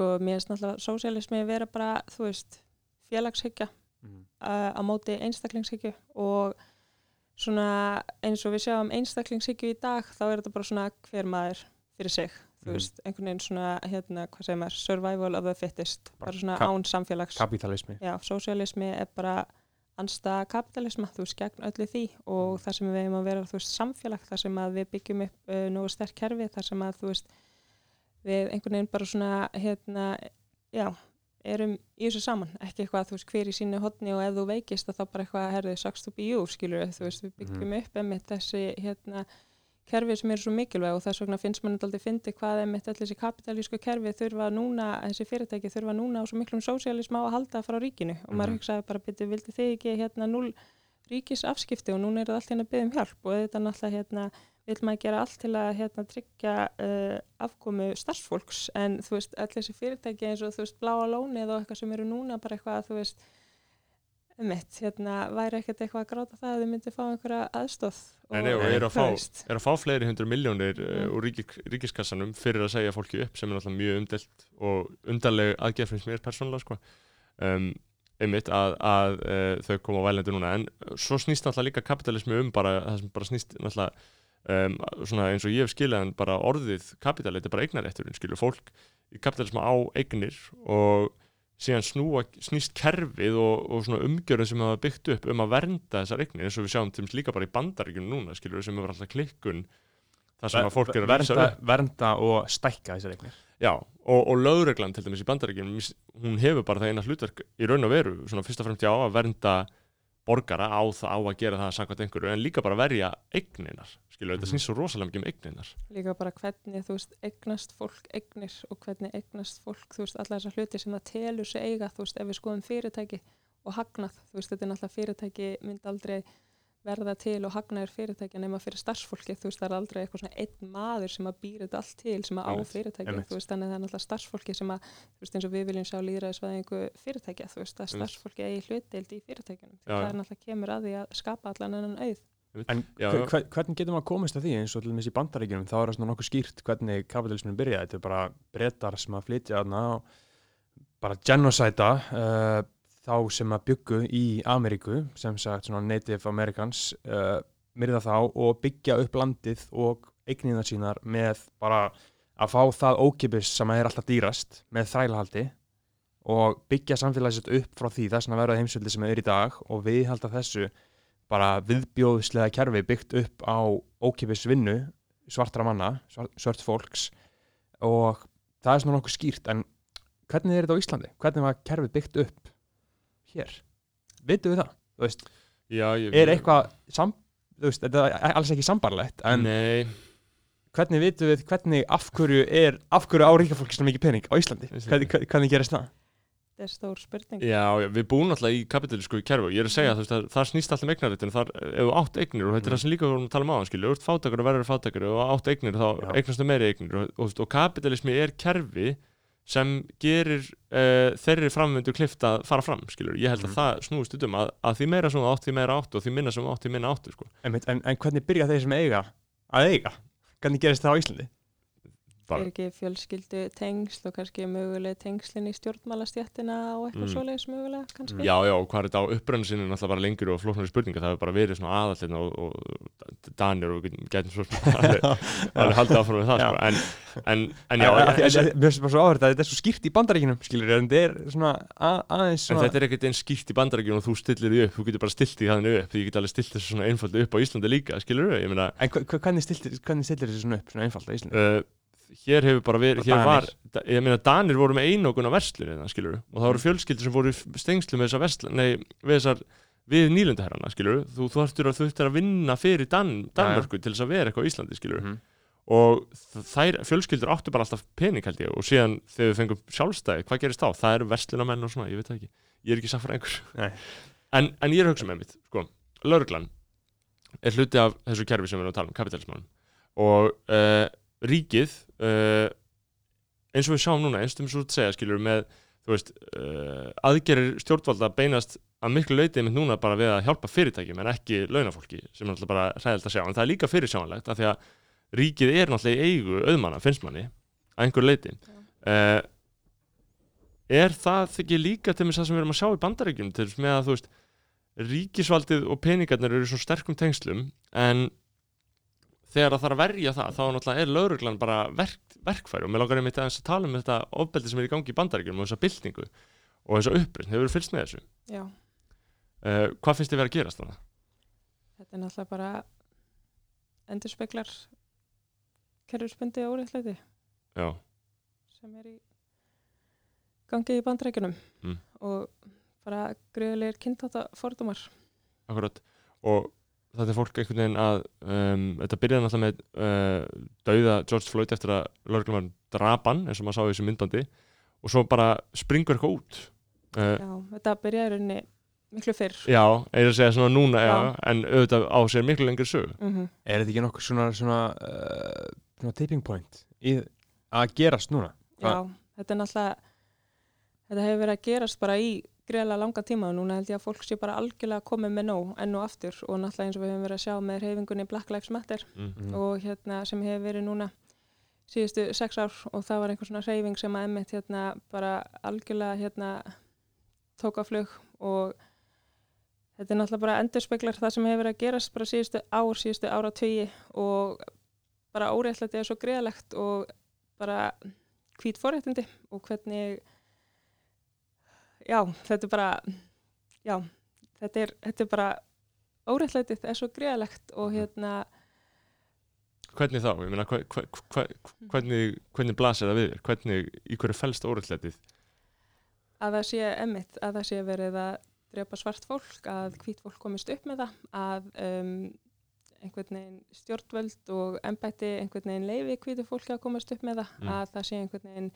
Sko, mér finnst náttúrulega sósialismi vera bara, þú veist, félagshyggja Mm. uh, á móti einstaklingshyggju og svona eins og við sjáum einstaklingshyggju í dag þá er þetta bara svona hver maður fyrir sig þú Mhm. veist, einhvern veginn svona hérna, hvað segir maður, survival of the fittest Bara bara svona án samfélags Kapitalismi. já, sósialismi er bara ansta kapitalisma, þú veist, gegn öllu því og Mm. það sem við hefum að vera, þú veist, samfélag þar sem að við byggjum upp uh, nógu sterk kerfi, þar sem að, þú veist við einhvern veginn bara svona hérna, já erum í þessu saman, ekki eitthvað, þú veist, hver í sínu hotni og ef þú veikist að þá bara eitthvað sucks to be you, skilur þú veist, við byggjum upp einmitt þessi hérna kerfi sem eru svo mikilvæg og þess vegna finnst mann aldrei fyndi hvað er mitt allir þessi kapitalísku kerfi þurfa núna, þessi fyrirtæki þurfa núna á svo miklum sósialism á að halda frá ríkinu. Og maður Mhm. hugsaði bara byrju, vildi þið ekki hérna núl ríkisafskipti og núna er það allt hérna að byggja um hjálp? Og þetta náttúrulega hérna vil maður gera allt til að hérna tryggja uh, afkomu starfsfólks en þú veist, allir þessi fyrirtæki eins og þú veist, bláa lónið og eitthvað sem eru núna bara eitthvað, þú veist mitt, hérna, væri ekkert eitthvað að gráta það að þau myndi fá einhverja aðstóð Nei, nei, og eru að fá, er að fá fleiri hundru miljónir uh, Mm. úr ríkis, ríkiskassanum fyrir að segja fólki upp sem er náttúrulega mjög umdelt og undarleg aðgerð finnst mér persónulega sko. um, einmitt að, að uh, þau koma á vælendu núna en svo snýst náttúrulega líka kapitalismi um bara það sem bara snýst náttúrulega um, svona eins og ég hef skilað en bara orðið kapital, þetta er bara eignarétturinn skilur fólk. Í kapitalismi á eignir og síðan snúa, snýst kerfið og, og svona umgjörðin sem hafa byggt upp um að vernda þessar eignir eins og við sjáum til dæmis líka bara í bandaríkjum núna skilur sem hefur alltaf klikkun þar sem að fólk er að lýsa vernda, upp. vernda og stækka þessar eignir. Já, og, og lögreglan til dæmis í bandaríkjum hún hefur bara það eina hlutverk í raun og veru svona fyrst og fremst já að vernda borgara á á að gera það samkvæmt einhverju en líka bara verja eigninar skilur, þetta Mhm. snýst svo rosalega mikið um eigninar líka bara hvernig þú veist eignast fólk eignir og hvernig eignast fólk þú veist alla þessar hluti sem það telur sig eiga þú veist ef við skoðum fyrirtæki og hagnað þú veist þetta er náttúrulega fyrirtæki myndi aldrei verða til og hagnaður fyrirtækja nema fyrir starfsfólki þú veist það er aldrei eitthvað svona einn maður sem að býra þetta allt til sem að á einmitt. þú veist þannig að það er náttúrulega starfsfólki sem að þú veist eins og við viljum sjá líðræðisvæðingu fyrirtækja þú veist að starfsfólki eigi hlutdeild í fyrirtækjunum. Já, það er náttúrulega kemur að því að skapa allan enn auð. En Já, hver, hvernig getur maður komist að því eins og til dæmis í bandaríkjunum þá er það svona nokkuð skýrt hvernig kapitalismin byrjaði. Þetta er bara brettar sem að flytja þarna og bara genocida uh, þá sem að byggu í Ameríku sem sagt svona native americans uh, myrða þá og byggja upp landið og eignina sínar með bara að fá það ókipis sem er alltaf dýrast með þrælahaldi og byggja samfélagsett upp frá því. Þess að verða heimsveldi sem er í dag og við halda þessu bara viðbjóðslega kerfi byggt upp á ókipis vinnu svartra manna, svart, svart fólks. Og það er svona nokkuð skýrt en hvernig er þetta á Íslandi? Hvernig var kerfið byggt upp hér? Vitum við það? Þú veist, Já, ég, er eitthvað sam, þú veist, þetta er alls ekki sambarlegt en Nei, hvernig vitum við hvernig af hverju er af hverju á ríka fólki svona mikið pening á Íslandi? Hvernig, hvernig, gerist það? þetta er stór spurning Já, já, við búum alltaf í kapitalísku kerfi og ég er að segja, veist, að það snýst alltaf um eignarréttin þar, þú átt eignir og þetta er það sem líka við vorum að tala um skilju, þú ert fátakar og verður fátakar og átt eignir þá Já. eignastu meiri eignir og, og, og kapitalismi er kerfi sem gerir uh, þeirri framvindu klift að fara fram, skilju, ég held að Mhm. það snúist um að, að því meira þú átt því meira áttu og því minna þú átt því minna áttu, sko. En, en, en hvernig byrja þeir sem eiga að eiga? Hvernig gerist það á Íslandi? Er ekki fjölskyldu tengsl og kannski möguleg tengslin í stjórnmálastjættina og eitthvað Mm. svoleiðis mögulega kannski Já, já, og hvað er þetta á upprönnu sinni náttúrulega bara lengur og flóknari spurninga, það hefur bara verið svona aðallina og, og Danir og við getum svo alveg, alveg haldið áfram með það, sko, en, en, en já, En- en- en- Mér finnst bara svo áhverð að þetta er svo skýrt í bandaríkinum skilur, en þetta er svona að, aðeins En svona þetta er ekkert eins skýrt í bandarækjunum og þú stillir því upp, þú getur bara stilt því þannig upp, því ég get alveg stilt þessu svona einfaldi upp á Íslandi líka, skilur við, ég meina, En hvernig stillir, þessu svona upp, svona einfalt á Íslandi? uh, hér hefur bara verið, hér var, ég meina, Danir voru með einokun á verslunina, skilur við, og það voru fjölskyldur sem voru í stengslu með þessar versl, nei, við þessar, við nýlundaherrana, skilur þú, þú þurftir að, þú þurftir að vinna fyrir Dan, Danmörku til þess að vera eitthvað á Íslandi, skilur Mhm. og þær fjölskyldur áttu bara alltaf pening held ég. Og síðan þegar við fengum sjálfstæði, hvað gerist þá? Það eru verslunamenn og svona, ég veit ekki. Ég er ekki einhver Nei. en, en ég er að hugsa með mitt, sko. Lauruglan er hluti af þessu kerfi sem við erum að tala um, kapitalismanum og uh, ríkið uh, eins og við sjáum núna, eins og við svo að segja skilur með, þú veist uh, aðgerir stjórnvalda beinast að miklu leitið mitt núna bara við að hjálpa fyrirtækjum en ekki launafólki, sem er alltaf bara hræðilt að sjá, en það er líka fyrirsjánlegt af því að ríkið er náttúrulega í eigu auðmanna, finnst manni, að einhver leiti uh, er það ekki líka til þess að sem við erum að sjá í bandaríkjum til þess með að þú veist ríkisvaldið og peningarnir eru í svo sterkum tengslum en þegar það þarf að verja það þá náttúrulega er lauruglan bara verk, verkfæri. Og mér langar einmitt að tala um þetta ofbeldi sem er í gangi í bandaríkjum og þessa byltingu og þessa upprýst, hefur fylgst með þessu? Já, uh, hvað finnst þið verið að gerast þannig? þetta er náttúrulega bara endurspeglar kerfisbundi óreittlæti Já, sem er í gangi í bandrækjunum Mm. og bara greiðilegir kynntata fordumar akkurat. Og þetta er fólk einhvern veginn að um, þetta byrjaði náttúrulega með uh, dauða George Floyd eftir að lögreglum drapan eins og maður sá í þessu myndbandi og svo bara springur eitthvað út uh, Já, þetta byrjaði í rauninni miklu fyrr. já, eða að segja svona núna já, Já. en auðvitað á sér miklu lengri sög Mm Er þetta ekki nokkuð svona, svona, uh, svona tipping point í að gerast núna? Já, þetta er náttúrulega, þetta hefur verið að gerast bara í greiðlega langa tíma og núna held ég að fólk sé bara algjörlega komið með nóg enn og aftur og náttúrulega eins og við höfum verið að sjá með reyfingunni Black Lives Matter mm. og hérna sem hefur verið núna síðustu sex ár og það var einhver svona reyfing sem að emmitt hérna bara algjörlega hérna tók á flug og þetta er náttúrulega bara endurspeglar það sem hefur verið að gerast bara síðustu ár, síðustu ára og bara óréttlæti er svo greiðlegt og bara hvít forréttindi og hvernig já, þetta er bara já, þetta er, þetta er bara óréttlætið er svo greiðlegt og hérna hvernig þá, ég meina hva, hva, hva, hvernig, hvernig blasir það við þér? Hvernig, í hverju fælst órættlætið að það sé emmitt, að það sé verið að drepa svart fólk, að hvít fólk komist upp með það, að um, einhvern veginn stjórnvöld og embætti einhvern veginn leifi hvítu fólki að komast upp með það, Mm. að það sé einhvern veginn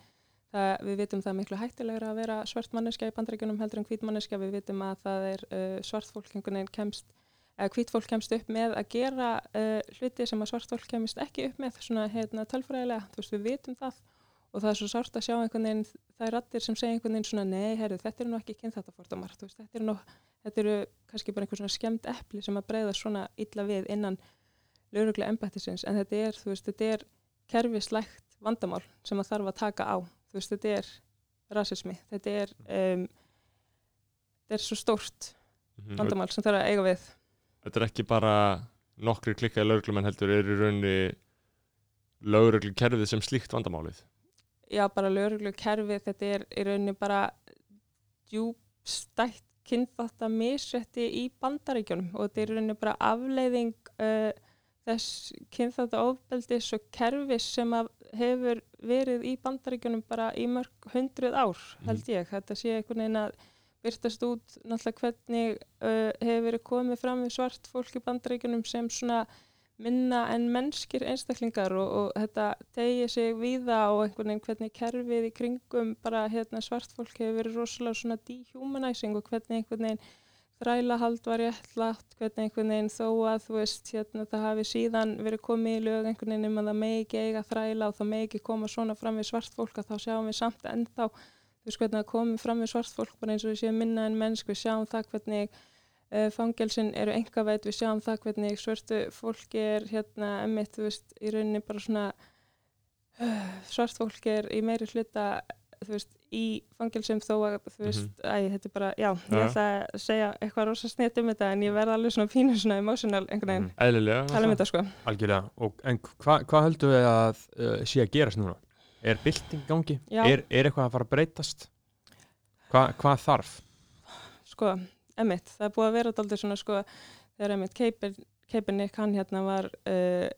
það, við vitum það miklu hættilegra að vera svart manneskja í bandrækjunum heldur en hvít manneskja, við vitum að það er uh, svart fólk einhvern veginn kemst eða hvít fólk kemst upp með að gera uh, hluti sem að svart fólk kemst ekki upp með svona hérna tölfræðilega, þú veist við vitum það og það er svo sárt að sjá einhvern veginn það er rattir sem segja einhvern veginn svona nei, herru, þetta eru nú ekki kynþáttafordómar. Þú veist, þetta eru nú, þetta eru kannski bara einhver svona skemmt epli sem að breyða svona illa við innan lauruglega embættisins, en þetta er, þú veist, þetta er kerfislægt vandamál sem að þarf að taka á, þú veist, þetta er rasismi, þetta er um, þetta er svo stórt Mhm. vandamál sem þarf að eiga við. Þetta er ekki bara nokkri klikkaði lögreglumenn heldur er í rauninni lögreglu kerfið sem slíkt vandamálið? Já, bara lauruglu kerfi, þetta er í rauninni bara djúbstætt kynþátt að misrætti í bandaríkjunum og þetta er í rauninni bara afleiðing uh, þess kynþátt að ofbeldis og kerfis sem að hefur verið í bandaríkjunum bara í mörg hundruð ár, held ég. Þetta sé einhvern veginn að byrtast út náttúrulega hvernig uh, hefur verið komið fram við svart fólk í bandaríkjunum sem svona minna en mennskir einstaklingar og, og þetta tegið sig víða og einhvern veginn hvernig kerfið í kringum bara hérna svart fólk hefur verið rosalega svona dehumanizing og hvernig einhvern veginn þrælahald var réttlátt, hvernig einhvern veginn þó að þú veist hérna það hafi síðan verið komið í lög einhvern veginn um að það megi ekki eiga þræla og það megi ekki koma svona fram við svart fólk að þá sjáum við samt ennþá þú veist hvernig það komið fram við svart fólk bara eins og við séum minna en mennsk, við sjáum það hvernig uh, fangelsin eru engaveit, við sjáum það hvernig svörtu fólki er hérna emmitt, þú veist, í rauninni bara svona uh, svart fólki er í meiri hluta þú veist, í fangelsum þó að þú veist, Mhm. æ, þetta er bara, já, ég Já. ætla að segja eitthvað rosa snitt um þetta en ég verð alveg svona pínu svona emotional einhvern veginn, Mhm. eðlilega tala um þetta sko Algjörlega, og, en hvað hva höldum við að uh, sé að gerast núna? Er bylting gangi? Er, er eitthvað að fara að breytast? Hva, hvað þarf? sko, emitt, það er búið að vera daldið svona sko, þegar emitt Kaepernick, hann hérna var uh,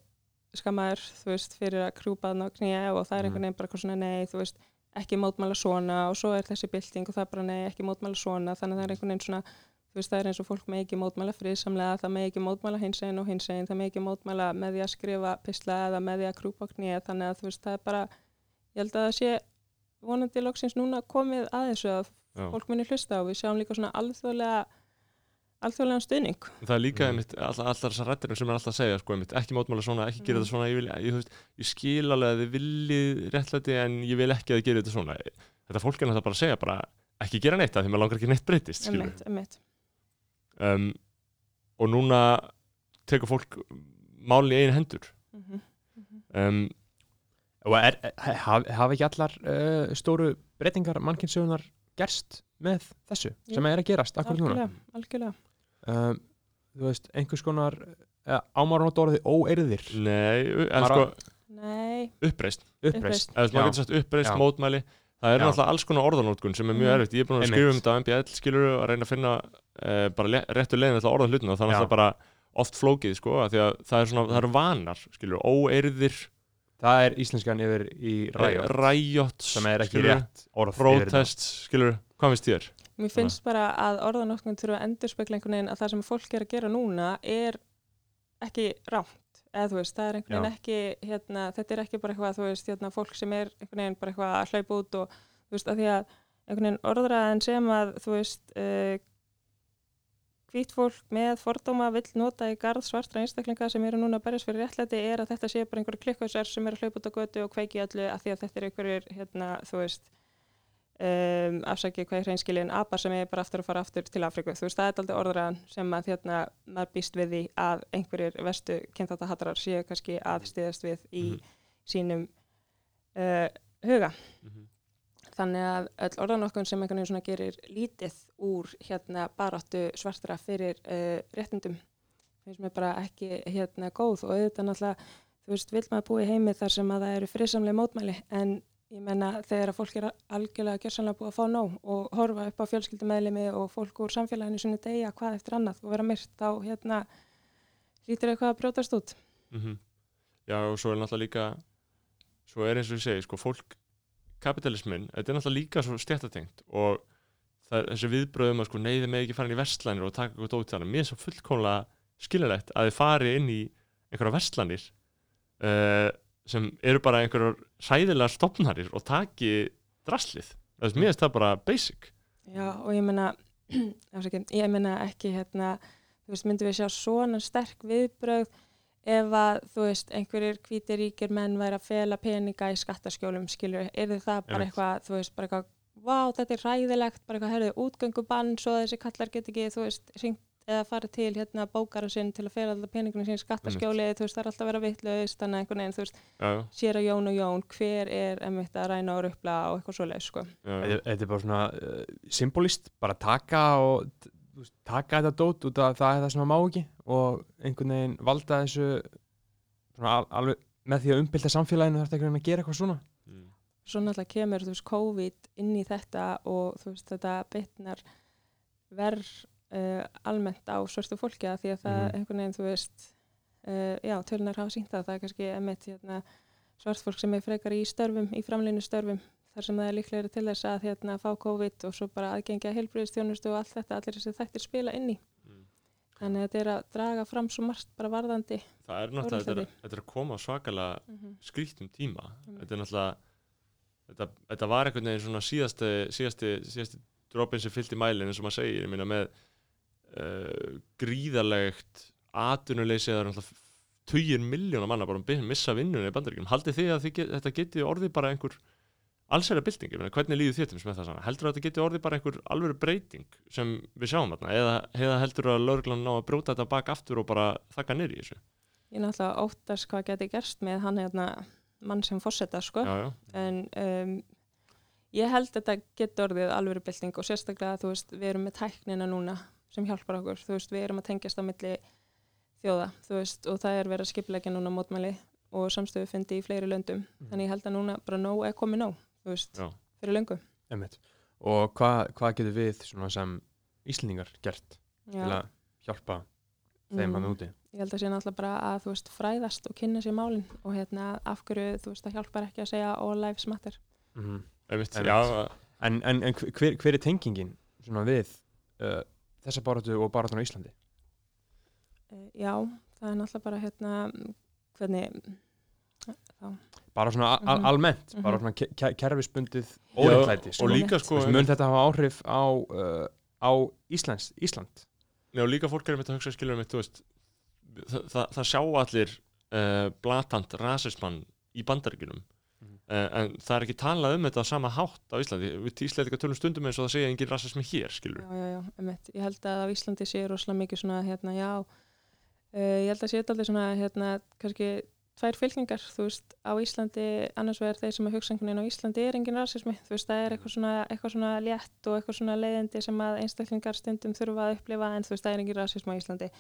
skammaður, þú veist, fyrir að krjúpa hann á knýja og það er Mhm. einhvern veginn bara svona nei, þú veist, ekki mótmæla svona og svo er þessi bylting og það bara nei, ekki mótmæla svona, þannig að það er einhvern veginn svona þú veist, það er eins og fólk með ekki mótmæla friðsamlega, það með ekki mótmæla hinsegin og hinsegin, það með ekki mótmæla með því að skrifa pisla eða með því að krjúpa á knýja, þannig að þú veist, það er bara ég held að það sé vonandi loksins núna komið að þessu að Já. fólk muni hlusta og við sjáum líka svona alþjóðlega alþjóðlegan stuðning það er líka Mhm. einmitt, all, allar þessar rættir sem er alltaf að segja sko, einmitt, ekki mótmála svona, ekki gera Mhm. þetta svona ég, vil, ég, þú veist, ég skil alveg að þið viljið réttlæti en ég vil ekki að þið gera þetta svona þetta fólk er náttúrulega bara að segja bara ekki gera neitt af því maður langar ekki neitt breytist emitt, emitt. um, og núna tekur fólk málin í einu hendur Mm um, Og er, haf, hafa ekki allar uh, stóru breytingar mannkynnsögunar gerst með þessu Jú. sem er að gerast akkur núna? algjörlega, algjörlega Um, þú veist, einhvers konar uh, ámáran átt orðið óeirðir nei, en sko nei, uppreist uppreist. veist, maður getur sagt uppreist, Já. mótmæli það er Já. náttúrulega alls konar orðanótkun sem er mjög Mhm. erfitt, ég er búin að Einmitt. skrifa um þetta á MBL skilur að reyna að finna uh, bara le- réttu leiðin til að orða hlutina, þannig Já. að það bara oft flókið, sko, af því að það er svona það eru vanar, skilur, óeirðir Það er íslenskan yfir í ræjot ræjot, sem er ekki rétt orð yfir þetta. protest, skilur, hvað finnst þér? Mér finnst bara að orðanotkun þurfa að endur spekla einhvern veginn að það sem fólk er að gera núna er ekki rámt eða þú veist, það er einhvern veginn ekki hérna, þetta er ekki bara eitthvað, þú veist, hérna, fólk sem er einhvern veginn bara eitthvað að hlaupa út og þú veist, að því að einhvern veginn orðraðan sem að þú veist uh, hvít fólk með fordóma vill nota í garð svartra einstaklinga sem eru núna að berjast fyrir réttlæti er að þetta sé bara einhverju klikkausar sem eru að hlaupa út á götu og kveiki í öllu að því að þetta er einhverjur, hérna, þú veist um, afsakið hvað er hreinskilin apa sem er bara aftur að fara aftur til Afriku þú veist, það er aldrei orðraðan sem að hérna, maður býst við því að einhverjir vestu kynþátt hattar séu kannski að stiðast við í Mhm. sínum uh, huga Mhm. þannig að öll orðanokkun sem einhvern veginn svona gerir lítið úr hérna baráttu svartra fyrir uh, réttindum finnst mér bara ekki hérna góð og auðvitað náttúrulega þú veist, vil maður búi heimi þar sem að það eru frisamlega mótmæli en ég menna þegar að fólk er algjörlega gjörsanlega búið að fá nóg og horfa upp á fjölskyldumeðlimi og fólk úr samfélaginu sinni degja hvað eftir annað og vera myrt þá hérna lítur eitthvað að brjótast út Mhm. Já og svo er náttúrulega líka svo er eins og ég segi sko fólk kapitalismin, þetta er náttúrulega líka svo stjættatengt og er þessi viðbröðum að sko neyði með ekki fara inn í verslanir og taka eitthvað dót þannig, mér er svo fullkomlega skiljalegt að þið fari inn í einhverja verslanir uh, sem eru bara einhverjar sæðilega stopnarir og taki draslið, þess mér er það bara basic. Já, og ég afsakið, ég meina ekki hérna, þú veist, myndum við sjá svona sterk viðbrögð ef að, þú veist, einhverjir hvítir ríkir menn væri að fela peninga í skattaskjólum, skilur, er það bara Einmitt. eitthvað, þú veist, bara eitthvað, vá, þetta er ræðilegt, bara eitthvað, herðu, útgöngubann, svo að þessi kallar get ekki, þú veist, hringt eða farið til hérna bókaran sinn til að fela alltaf peningunum sín í skattaskjóli, þú veist, það er alltaf að vera vitlaust, þannig að einhvern veginn, þú veist, sér að Jón og Jón, hver er emmitt að ræna og rupla og eitthvað svoleið, sko. Þetta þetta er bara svona uh, symbolist, bara taka og veist, taka þetta dót út af það er það sem það má ekki og einhvern veginn valda þessu svona al, alveg með því að umbylta samfélaginu þarf einhvern veginn að gera eitthvað svona Mm. svo náttúrulega kemur þú veist, COVID inn í þetta og þú veist, þetta bitnar verð uh, almennt á svörstu fólki að því að það Mhm. einhvern veginn, þú veist uh, já, tölunar hafa sínt það, það er kannski emitt hérna, svart fólk sem er frekar í störfum, í framlinu störfum þar sem það er líklega til þess að hérna, fá COVID og svo bara aðgengja heilbriðistjónustu og allt þetta, allir þessi þættir spila inn í Mm. þannig að þetta er að draga fram svo margt bara varðandi Það er náttúrulega, þetta er, að koma á svakalega mm -hmm. skrýttum tíma Mm. þetta er náttúrulega þetta, þetta var einhvern veginn svona síðasti síðasti, síðasti dropin sem fyllt í mælinn eins og maður segir, ég meina með uh, gríðarlegt atvinnuleysi eða náttúrulega tugir miljónar manna bara um missa vinnunni í bandaríkjum, haldið þið að þið þetta geti orðið bara einhver allsæra bylting, ég meina hvernig líður þér til þess með það svona, heldur að þetta geti orðið bara einhver alvöru breyting sem við sjáum þarna? Eða, eða heldur að lauruglan ná að brjóta þetta bak aftur og bara þakka nýr í þessu? Ég náttúrulega óttast hvað geti gerst með hann hérna mann sem fórseta sko. Já, já, en um, ég held að þetta getur orðið alvöru bylting og sérstaklega þú veist, við erum með tæknina núna sem hjálpar okkur, þú veist, við erum að tengjast á milli þjóða, þú veist, og það er verið að skipleggja núna mótmæli og samstöðu fyndi í fleiri löndum, þannig ég held að núna bara nóg er komið nóg, þú veist, Já. fyrir löngu. Einmitt. og hvað hva getur við svona sem Íslendingar gert til Já, að hjálpa þeim Mm. hann úti? Ég held að sé náttúrulega bara að þú veist, fræðast og kynna sér málin og hérna, af hverju, þú veist, það hjálpar ekki að segja all lives matter. Mm einmitt, Einmitt. já, en, en, en hver, hver er tengingin svona við uh, þessa baráttu og baráttan á Íslandi Uh, já, það er náttúrulega bara hérna, hvernig, bara svona a- Mhm. almennt Mhm. bara svona ke ke kerfisbundið Já, óréttlæti og sko. líka sko mun þetta hafa áhrif á, uh, á Íslands, Ísland Já, og líka fólk er einmitt að hugsa skilur þú veist, það, það, það sjá allir uh, blatant rasismann í bandaríkjunum Mhm. uh, en það er ekki talað um þetta á sama hátt á Íslandi, við Íslandika tölum stundum eins og það segja engin rasismi hér, skilur já, já, já, einmitt. Ég held að á Íslandi sé rosalega mikið svona, hérna, já, uh, ég held að sé allir svona, hérna, kannski tvær fylkingar, þú veist, á Íslandi, annars vegar þeir sem að hugsa einhvern veginn á Íslandi er engin rasismi, þú veist, það er eitthvað svona, eitthvað svona létt og eitthvað svona leiðindi sem að einstaklingar stundum þurfa að upplifa en þú veist, það er engin rasismi á Íslandi.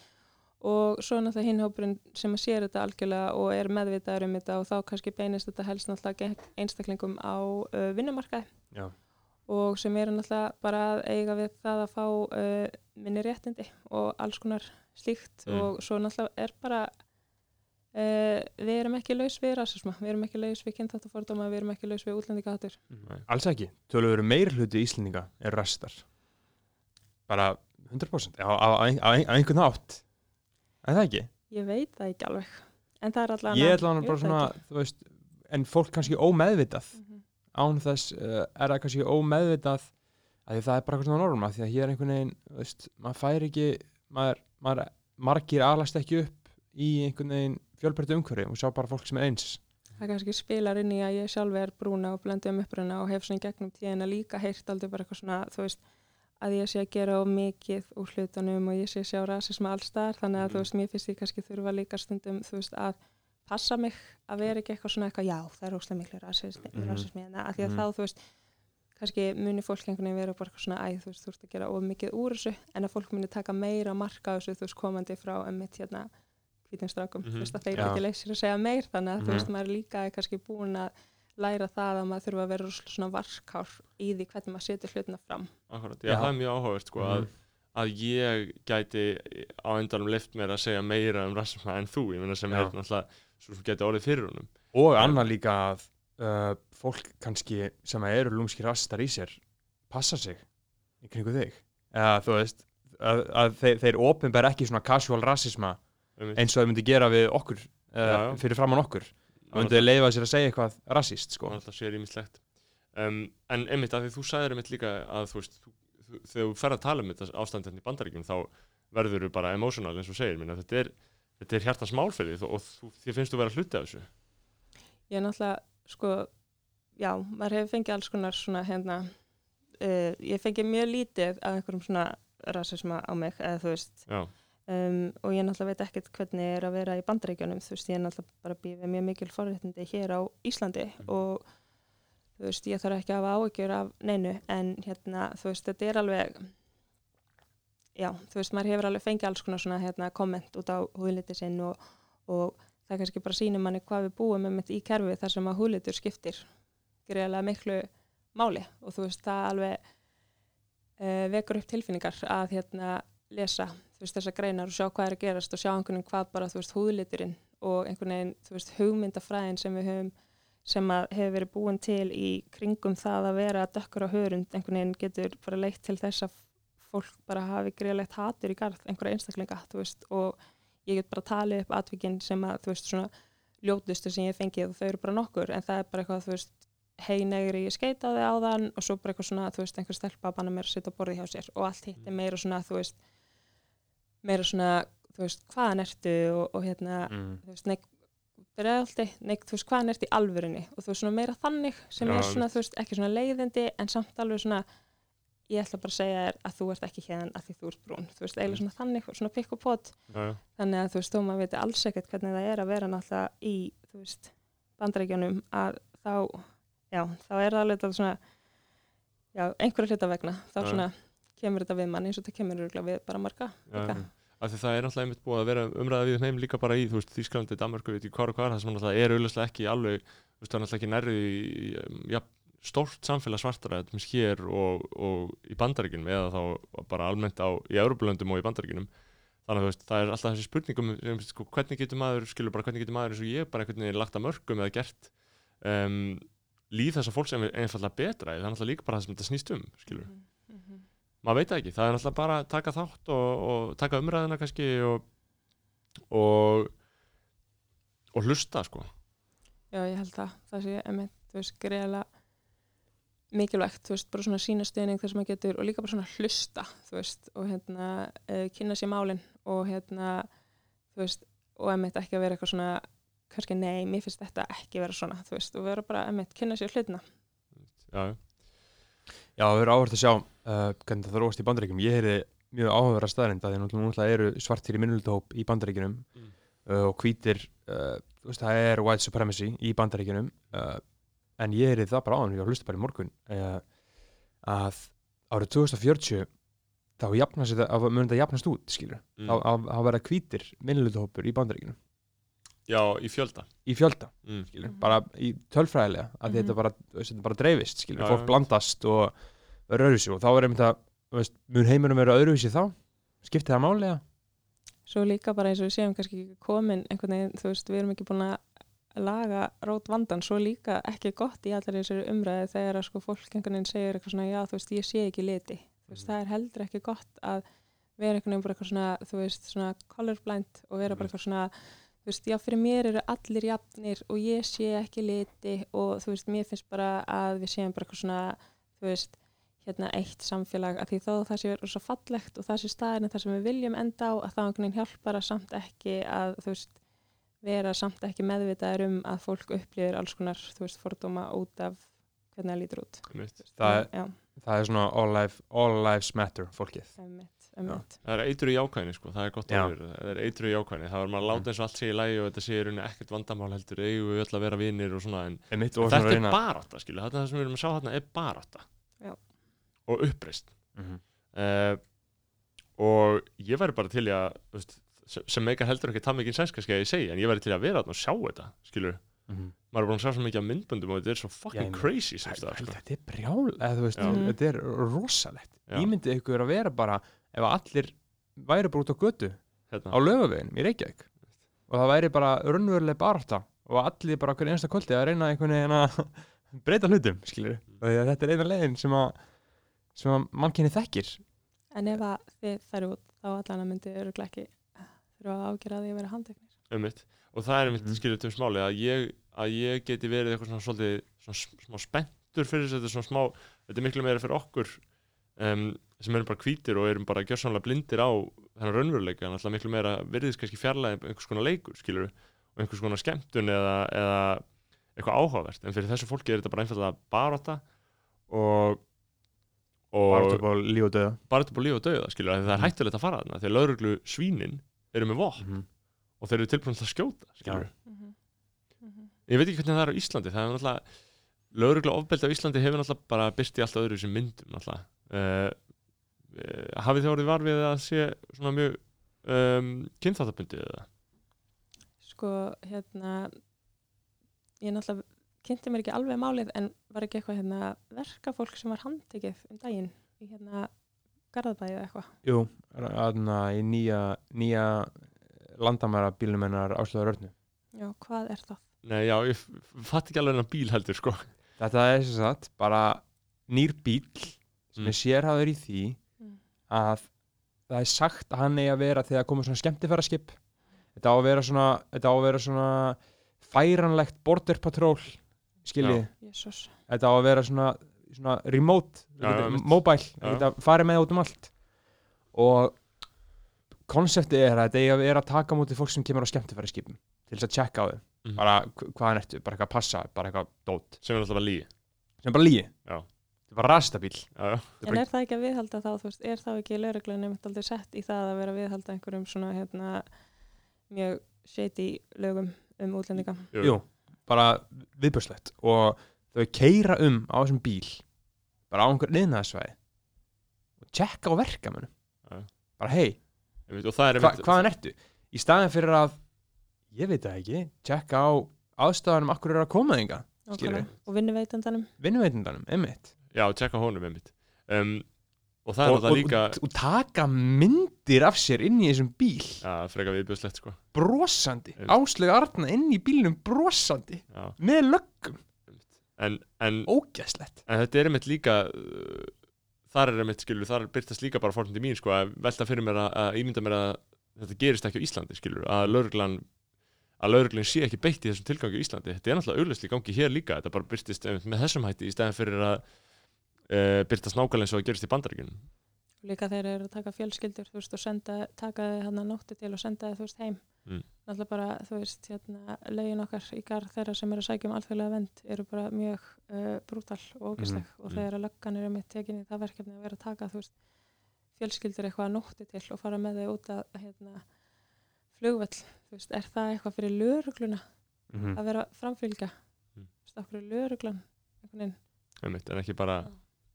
Og svo náttúrulega hinn hópurinn sem að sér þetta algjörlega og er meðvitaður um þetta og þá kannski beinist þetta helst náttúrulega einstaklingum á uh, vinnumarkaði. Já. og sem eru náttúrulega bara að eiga við það að fá uh, minni réttindi og alls konar slíkt. Mm. og svo náttúrulega er bara uh, við erum ekki laus við rasisma, við erum ekki laus við kynþáttafordóma, við erum ekki laus við útlendingahattur alls ekki, tölur veru meir hluti Íslendinga er rastar. Bara 100% á, á, á, á, á einhvern átt en það ekki? Ég veit það ekki alveg. En það er allavega ég ætla hann bara svona, þú veist en fólk kannski ómeðvitað. Mhm. án þess uh, er það kannski ómeðvitað að það er bara eitthvað svona norma því að hér er einhvern veginn, þú veist, maður fær ekki maður, maður margir alast ekki upp í einhvern veginn fjölbreyttu umhverfi. Og sjá bara fólk sem er eins. Það kannski spilar inn í að ég sjálf er brúna og blöndu um uppruna og hef svona gegnum tíðina líka heyrt aldrei bara eitthvað svona, þú veist að ég sé að gera of mikið úr hlutunum og ég sé að sjá rasisma alls þar þannig að Mhm. þú veist, mér finnst ég kannski þurfa líka stundum, þú veist, að passa mig að vera ekki eitthvað svona eitthvað, já, það er óslega miklu rasismi, Mhm. rasismi hérna, að því að Mhm. þá, þú veist kannski muni fólk einhvern veginn vera bara eitthvað svona æ, þú veist, þú ert að gera of mikið úr þessu en að fólk muni taka meira marka á þessu, þú veist, komandi frá emmitt hérna hvítingstrákum, Mhm. þú veist, að þeir ekki leysir að segja meir, þannig að þú Mhm. veist, maður líka er kannski búin að læra það að maður þurfa að vera svona varkár í því hvernig maður setur hlutina fram Akkurat, já, Já. það er mjög áhugavert sko, að, Mhm. að ég gæti á endanum lift mér að segja meira um rasisma en þú, ég meina sem er náttúrulega svo sem geti orðið fyrir honum og annað líka að uh, fólk kannski sem eru lúmski rastar í sér passa sig í kringu þig eða þú veist að, að þeir, þeir opinber ekki svona casual rasisma eins og þau myndi gera við okkur uh, Já, já. fyrir framann okkur myndi leifa sér að segja eitthvað rasist sko. alltaf sér ímislegt um, en einmitt að því þú sagðir einmitt líka að þú veist, þú, þegar þú fer að tala um þetta ástand hérna í bandaríkjum þá verður þú bara emotional eins og segir minna, þetta er, þetta er hjartans mál fyrir því og þú, þér finnst þú vera hluti af þessu. Ég er náttúrulega, sko já, maður hefur fengið alls konar svona hérna uh, ég fengið mjög lítið af einhverjum svona rasisma á mig, eða þú veist já, um, og ég náttúrulega veit ekkert hvernig er að vera í bandaríkjunum, þú veist, ég er náttúrulega bara býðið mjög mikil forréttindi hér á Íslandi og þú veist, ég þarf ekki að hafa áhyggjur af neinu, en hérna, þú veist, þetta er alveg já, þú veist, maður hefur alveg fengið alls konar svona hérna komment út á húðliti sinn og, og það kannski bara sýnir manni hvað við búum um í kerfi þar sem að húðlitur skiptir greiðlega miklu máli og þú veist, það alveg uh, vekur upp tilfinningar að hérna lesa veist, þessar greinar og sjá hvað er að gerast og sjá einhvern veginn hvað bara, þú veist, húðliturinn og einhvern veginn, þú veist, hugmyndafræðin sem við höfum, sem að hefur verið búin til í kringum það að vera dökkur á hörund, einhvern veginn getur bara leitt til þess að fólk bara hafi greiðlegt hatur í garð einhverja einstaklinga, veist, og ég get bara talið upp atvikinn sem að, þú veist, svona ljótustu sem ég fengið og þau eru bara nokkur, en það er bara eitthvað, þú veist, hei negri, ég skeitaði á þann og svo bara eitthvað svona, þú veist, einhver stelpa að banna mér að sitja á borði hjá sér og allt hitt er meira svona, þú veist, meira svona, þú veist, hvaðan ertu og, og hérna, mm. þú veist, neik, bregðaldi, neik, þú veist, hvaðan ertu í alvörunni? Og þú veist, svona meira þannig sem Já, er svona, þú veist, ekki svona leiðindi en samt alveg svona, ég ætla bara að segja þér að þú ert ekki hérna að því þú ert brún, þú veist, eiginlega svona þannig, svona pikk og pot. Já, þannig að þú veist, þó maður veit alls ekkert hvernig það er að vera náttúrulega í, þú veist, bandaríkjunum að þá, já, þá er það alveg svona, já, einhverja hluta vegna, þá svona kemur þetta við mann eins og þetta kemur við bara marga já. Af því það er náttúrulega einmitt búið að vera umræða við þeim líka bara í, þú veist, Þýskalandi, Danmarku, veit ég hvar og hvar, það sem náttúrulega er auðvitað ekki alveg, þú veist, það er náttúrulega ekki nærri í, ja, stórt samfélag svartara þetta með hér og, og í bandaríkinum eða þá bara almennt á í Európlöndum og í bandaríkinum þannig að veist, það er alltaf þessi spurningum um, sko, hvernig getur maður, skilur bara hvernig getur maður eins og ég bara einhvern veginn lagt að mörgum eða gert um, líð þess að fólk sem er einfallega betra? Það er náttúrulega líka bara það sem þetta snýst um skilur, mhm. Maður veit ekki það er náttúrulega bara að taka þátt og, og taka umræðina kannski og og, og hlusta sko Já, ég held það, það sé, emitt, þú veist, greiðlega mikilvægt, þú veist, bara svona sína stuðning þess að maður getur og líka bara svona hlusta, þú veist, og hérna uh, kynna sér málin og hérna, þú veist, og emitt ekki að vera eitthvað svona, kannski nei, mér finnst þetta ekki vera svona, þú veist, og vera bara emitt kynna sér hlutina. já, já. Já, það verður áhverð að sjá uh, hvernig það þróast í bandaríkjum. Ég heyrði mjög áhugaverða staðrind að því náttúrulega eru svartir í minnultahóp í bandaríkjunum Mm. uh, og hvítir, uh, þú veist, það er white supremacy í bandaríkjunum uh, en ég heyrði það bara áðan, ég hlusta bara í morgun uh, að árið 2040 þá jafnast þetta, að mun þetta jafnast út, skilur, Mm. þá vera hvítir minnultahópur í bandaríkjunum já, í fjölda í fjölda, mm. skilur, Mhm. bara í tölfræðilega að Mhm. þetta bara, þú veist, þetta bara dreifist, skilur, Já, fólk já. blandast og verður öðruvísi og þá er einmitt að, þú veist, mun heiminum vera öðruvísi þá? Skipti það máli, eða? Svo líka bara eins og við séum kannski ekki komin einhvern veginn, þú veist, við erum ekki búin að laga rót vandan, svo líka ekki gott í allar þessari umræði þegar að sko fólk einhvern veginn segir eitthvað svona, já, þú veist, ég sé ekki liti. Þú veist, Mhm. það er heldur ekki gott að vera einhvern veginn bara eitthvað svona, þú veist, svona colorblind og vera bara eitthvað svona, þú veist, já, fyrir mér eru allir jafnir og ég sé ekki liti og þú veist, mér finnst bara að við séum bara eitthvað svona, þú veist, hérna eitt samfélag að því þó það sé verið svo fallegt og það sé staðinu þar sem við viljum enda á að það einhvern veginn hjálpar að samt ekki að, þú veist, vera samt ekki meðvitaður um að fólk upplýðir alls konar, þú veist, fordóma út af hvernig það lítur út. Það, Já, það er svona all, life, all lives matter fólkið. Emmitt, emmitt. Það er eitur í jákvæðinni sko, það er gott Já. að vera Það er eitur í jákvæðinni, það var maður að láta eins og allt sé í lægi og þetta sé í rauninni ekkert vandamál heldur eigum við öll að vera vinir og svona en og þetta er reyna- barátta skilu, þetta er það sem við erum að sjá þarna er barátta Já. og uppreist Mhm. uh, og ég væri bara til að veist, sem, meikar heldur ekki það mikið sænska skal ég segja, en ég væri til að vera þarna og sjá þetta skilur, Mhm. maður er búin að sjá svo mikið af myndböndum og þetta er svo Já, ég fucking meina, crazy sko. Þetta er brjál, Já. Þetta er rosalegt Já. Ímyndið ykkur að vera bara ef allir væri bara út á götu hérna. á lögavegin í Reykjavík og það væri bara raunveruleg barátta og allir bara okkur einsta kvöldi að reyna einhvern veginn að breyta hlutum, skilur og að þetta er eina leiðin sem að sem að mannkynni þekkir En ef að þið færu út, þá allan að myndi öruglega ekki þurfa að ágjöra því að vera handteknir. Einmitt. og það er einmitt mm. skilur til smáli að ég, að ég geti verið eitthvað svona svolítið svona smá spenntur fyrir þessu, þetta er svona smá þetta er miklu meira fyrir okkur um, sem erum bara hvítir og erum bara gjörsamlega blindir á þennan raunveruleika en alltaf miklu meira virðist kannski fjarlæði einhvers konar leikur skilur og einhvers konar skemmtun eða, eða eitthvað áhugavert. En fyrir þessu fólki er þetta bara einfallega barátta og og upp á líf og döða barátta upp á líf og dauða skilur það er Mhm. hættulegt að fara þarna því að lauruglu svínin eru með vopn og þeir eru tilbúin til að skjóta skilur Mm -hmm. ég veit ekki hvernig það er á Íslandi það er náttúrulega lögregla ofbeldi á Íslandi hefur náttúrulega bara byrst í allt öðru sem myndum náttúrulega. Uh, hafið þið orðið var við að sé svona mjög um, kynþáttabundi eða Sko, hérna, ég náttúrulega kynnti mér ekki alveg málið en var ekki eitthvað hérna verkafólk sem var handtekið um daginn í hérna Garðabæði eða eitthvað. Jú, aðna í nýja nýja landamæra bílnum hennar áslöður örnu Já, hvað er það? nei já, ég fatt ekki alveg hennar bíl heldur sko Þetta er sem sagt bara nýr bíl sem Mm. er sérhæður í því. Að það er sagt að hann eigi að vera þegar komið svona skemmtifæraskip þetta á að vera svona, þetta á að vera svona færanlegt border patrol skiljið, þetta á að vera svona, svona remote, Já, geta, mobile þetta farið með út um allt. Og konseptið er að þetta eigi að vera að taka á móti fólk sem kemur á skemmtifæraskipum til þess að tjekka á þau Mhm. bara hv- hvaðan ertu, bara eitthvað að passa bara eitthvað dót, sem er alltaf bara lígi sem er bara lígi Já. Er bara rastabíl er En er það ekki að viðhalda þá, þú veist, er þá ekki nefnt aldrei sett í það að vera að viðhalda einhverjum svona, hérna, mjög shady lögum um útlendinga? Jú. Jú, bara viðbjörslegt og þau keira um á þessum bíl bara á einhver liðnaðsvæði og tjekka á verkamönnum Já. bara hei, Einmitt, og það er hva, einmitt- hvaðan ertu? Í staðin fyrir að ég veit það ekki, tjekka á aðstæðanum akkur er að koma þinga Skilurðu? Nákvæmlega. Og vinnuveitandanum? vinnuveitindanum, einmitt já, tjekka honum einmitt. Um, og það er og, og, líka og, taka myndir af sér inn í þessum bíl. Já, freka viðbjöðslegt sko. Brosandi, áslega arna inn í bílnum brosandi, já. með löggum. En, en ógæslegt En þetta er einmitt líka uh, þar er einmitt, skilur, þar byrtast líka bara fórhundi mín, sko, að velta fyrir mér að, ímynda mér að þetta gerist ekki á Íslandi, skilur, að lauruglan að lauruglan sé ekki beitt í þessum tilgangi á Íslandi. Þetta er náttúrulega auglustli gangi hér líka þetta bara byrtist einmitt með þessum hætti í stæðan fyrir að uh, byrtast nákvæmlega eins og að gerist í bandaríkjunum Og líka þeir eru að taka fjölskyldur, þú veist, og senda, taka þið hann að nótti til og senda þið, þú veist, heim. Mm. Náttúrulega bara, þú veist, hérna, lögin okkar í garð þeirra sem eru að sækja um alþjóðlega vend eru bara mjög uh, brútal og ógæsleg og mhm. þegar að löggan eru mitt tekinni það verkefni að vera að taka, þú veist, fjölskyldur eitthvað að nótti til og fara með þau út að, hérna, flugvell, þú veist, er það eitthvað fyrir lörugluna mm -hmm. að vera framfylgja, Mm. þú veist, okkur er löruglan, einhvern veginn, en ekki bara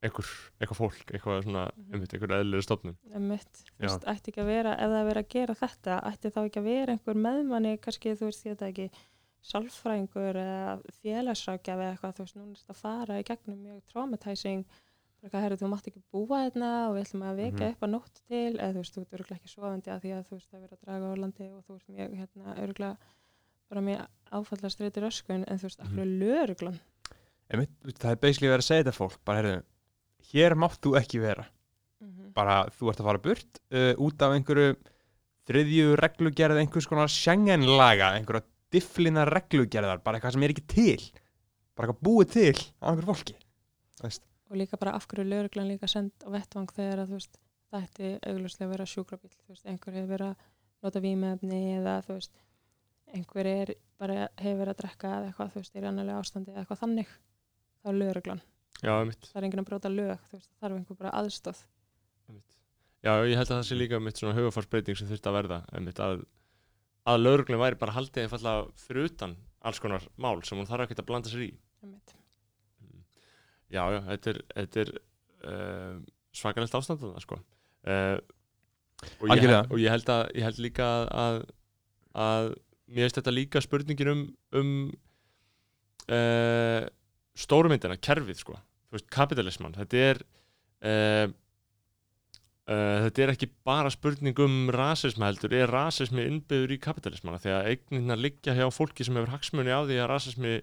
eitthvað fólk, eitthvað svona Mhm. einmitt, einhver eðlilega stofnun Einmitt, þú Já. veist, ætti ekki að vera ef það er verið að gera þetta, ætti þá ekki að vera einhver meðmanni, kannski þú veist, það ekki sálfræðingur eða félagsrákjafi eða eitthvað, þú veist, núna er þetta að fara í gegnum mjög traumatizing bara eitthvað, herri, þú mátt ekki búa þarna og við ætlum að vekja Mhm. upp að nótt til eða þú veist, þú ert örgulega ekki sofandi að því að þú veist, það er verið að draga á landi og þú ert mjög, hérna, örgulega bara mjög áfallast reytir öskun en þú veist, akkur er löruglan Einmitt, það er basically verið að segja þetta fólk bara heyrðu, hér mátt þú ekki vera. Mm bara þú ert að fara burt uh, út af einhverju þriðju reglugerð einhvers konar Schengen-laga einhverja difflina reglugerðar bara eitthvað sem er ekki til. Bara eitthvað búið til á einhverju fólki veist. og líka bara af hverju lögreglan líka send á vettvang þegar að veist það ætti augljóslega að vera sjúkrabíl þú veist, einhver hefur verið að nota vímefni eða þú veist einhver er bara hefur verið að drekka eða eitthvað þú veist, er í annarlega ástandi eða eitthvað þannig þá lögreglan, Já, einmitt, það er enginn að bróta lög þú veist, það þarf einhver bara aðstóð einmitt. Já, ég held að það sé líka mitt svona hugafarsbreyting sem þurfti að verða einmitt, að, að lauruglum væri bara haldið einfallega fyrir utan alls konar mál sem hún þarf ekki að blanda sér í einmitt. Já, já, þetta er, þetta er uh, svakalegt ástand þarna, sko. Uh, og, ég, held- og ég held, að, ég held líka að, að mér finnst þetta líka spurningin um, um uh, stórumyndina, kerfið, sko. Þú veist, kapitalisman, þetta er uh, uh, þetta er ekki bara spurning um rasisma heldur, er rasismi innbyður í kapitalismana þegar eignina liggja hjá fólki sem hefur hagsmunni á því að rasismi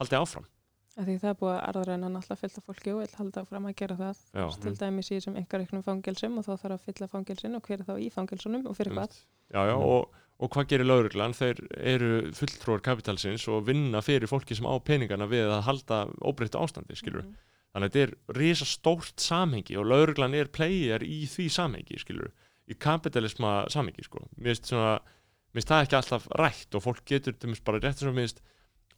haldi áfram. Af því það er búið að arðræna náttúrulega fylgta fólki og vil halda fram að gera það Já. til dæmis í þessum einhverjum fangelsum og þá þarf að fylla fangelsin og hver er þá í fangelsunum og fyrir hvað. Já, já, Mm. og, og hvað gerir lauruglan? Þeir eru fulltrúar kapitalsins og vinna fyrir fólki sem á peningana við að halda óbreyttu ástandi, skilur. Mhm. Þannig að þetta er risa stórt samhengi og lauruglan er player í því samhengi, skilur. Í kapitalisma samhengi, sko. Mér finnst svona, mér finnst það ekki alltaf rætt og fólk getur til mér bara rétt sem mér finnst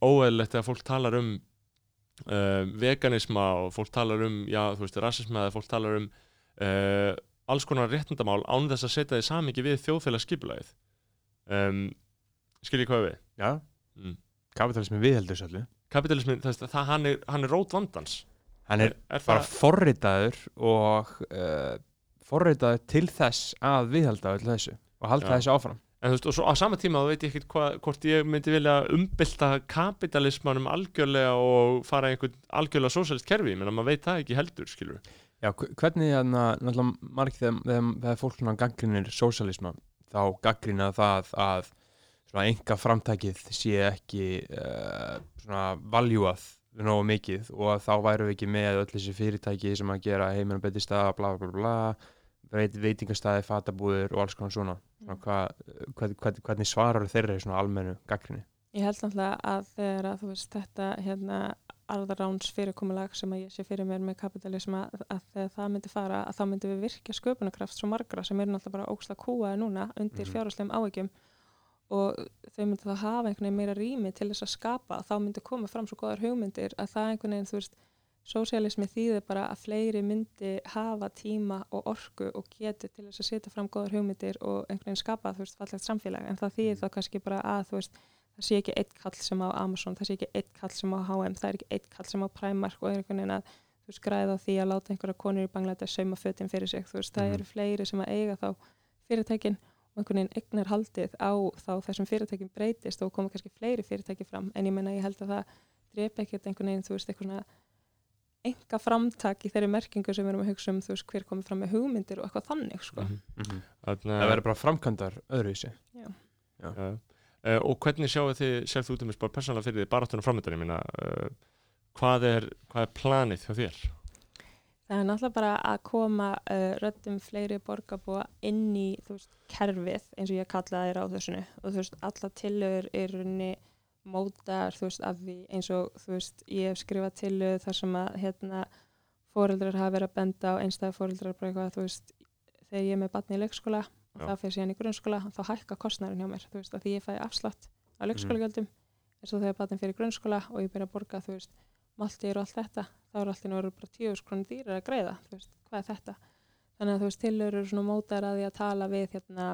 óeðlilegt þegar fólk talar um uh, veganisma og fólk talar um, já, þú veist, rasisma eða fólk talar um uh, alls konar réttindamál án þess að setja því samingi við þjóðfélagsskipulagið um, skiljið hvað við Já, mm. kapitalismi viðheldur öllu kapitalismin, það, það, hann, er, hann er rót vandans Hann er er bara það, forritaður og uh, forritaður til þess að viðhalda öllu þessu og halda Já. þessu áfram. En þú veist, og svo á sama tíma þá veit ég ekkert hvort ég myndi vilja umbylta kapitalismanum algjörlega og fara einhvern algjörlega sósælist kerfi, menn að maður veit það ekki heldur skilur Já, hv- hvernig þarna, náttúrulega margir þegar, fólk svona gaggrinir sósalisma þá gaggrina það að svona enga framtækið sé ekki uh, svona valjúað nógu mikið og að þá væru við ekki með öll þessi fyrirtæki sem að gera heiminn betri staða, bla bla bla bla veit, veitingastæði, fatabúðir og alls konar svona, svona hva, hvern, hvernig svarar þeirri svona almennu gaggrinni Ég held náttúrulega að þegar að þú veist þetta hérna arðaráns fyrirkomulag sem að ég sé fyrir mér með kapitalisma að þegar það myndi fara að þá myndi við virkja sköpunarkraft svo margra sem eru náttúrulega bara óksla kúaði núna undir mm. fjárháslegum áhyggjum og þau myndi þá hafa einhvern veginn meira rými til þess að skapa þá myndi koma fram svo góðar hugmyndir að það einhvern veginn þú veist sósialismi þýðir bara að fleiri myndi hafa tíma og orku og geti til þess að setja fram góðar hugmyndir og einhvern veginn skapa þú veist fallegt samfélag. En það þýðir þá kannski bara að þú veist það sé ekki eitt kall sem á Amazon, það sé ekki eitt kall sem á H&M, það er ekki eitt kall sem á Primark og er einhvern veginn að þú veist græða því að láta einhverja konur í Bangladesh sauma fötin fyrir sig, þú veist, það Mhm. eru fleiri sem að eiga þá fyrirtækin. og einhvern veginn eignar haldið á þá þessum fyrirtækin breytist og koma kannski fleiri fyrirtæki fram, en ég menna ég held að það drepa ekkert einhvern veginn, þú veist, eitthvað svona enga framtak í þeirri merkingu sem við erum að hugsa um, þú veist, hver komið fram með hugmyndir og eitthvað þannig, sko. Mhm. -hmm. Þannig, Það verður bara framkvæmdar öðruvísi já. uh, og hvernig sjáu þið sér þú út um þess bara persónulega fyrir þið baráttunum framöndan ég minna uh, hvað, er, hvað er planið hjá þér? Það er náttúrulega bara að koma uh, röddum fleiri borgarbúa inn í veist, kerfið eins og ég kallaði þér á þessunu og þú veist, alla tillögur er runni mótar þú veist, af því eins og þú veist, ég hef skrifað tillögur þar sem að hérna, foreldrar hafa verið að benda á einstæði foreldrar bara eitthvað, þú veist, þegar ég er með batni í leikskóla og Já. það fyrir síðan í grunnskóla þá hækka kostnærin hjá mér, þú veist, að því ég fæ afslátt á leikskólagjöldum. Eins og þegar batni fyrir grunnskóla og ég byrja að borga, þú veist, maltir og allt þetta. Þá er í náður bara tíu krónir dýrar að greiða veist, hvað er þetta? Þannig að þú veist, tillögur eru svona mótar að því að tala við hérna,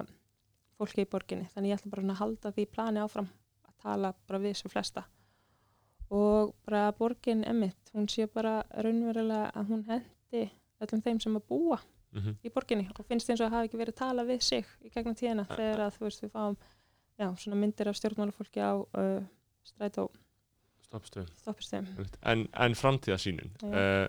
fólki í borginni. Þannig ég ætla bara að halda því plani áfram að tala bara við sem flesta. Og bara borgin emitt, hún sé bara raunverulega að hún hendi öllum þeim sem að búa Mm -hmm. í borginni og finnst eins og að hafa ekki verið að tala við sig í gegnum tíðina þegar að þú veist við fáum já, svona myndir af stjórnmálafólki á uh, strætó Stoppstöðum stoppistöðum en, en framtíðasýnin Já. uh,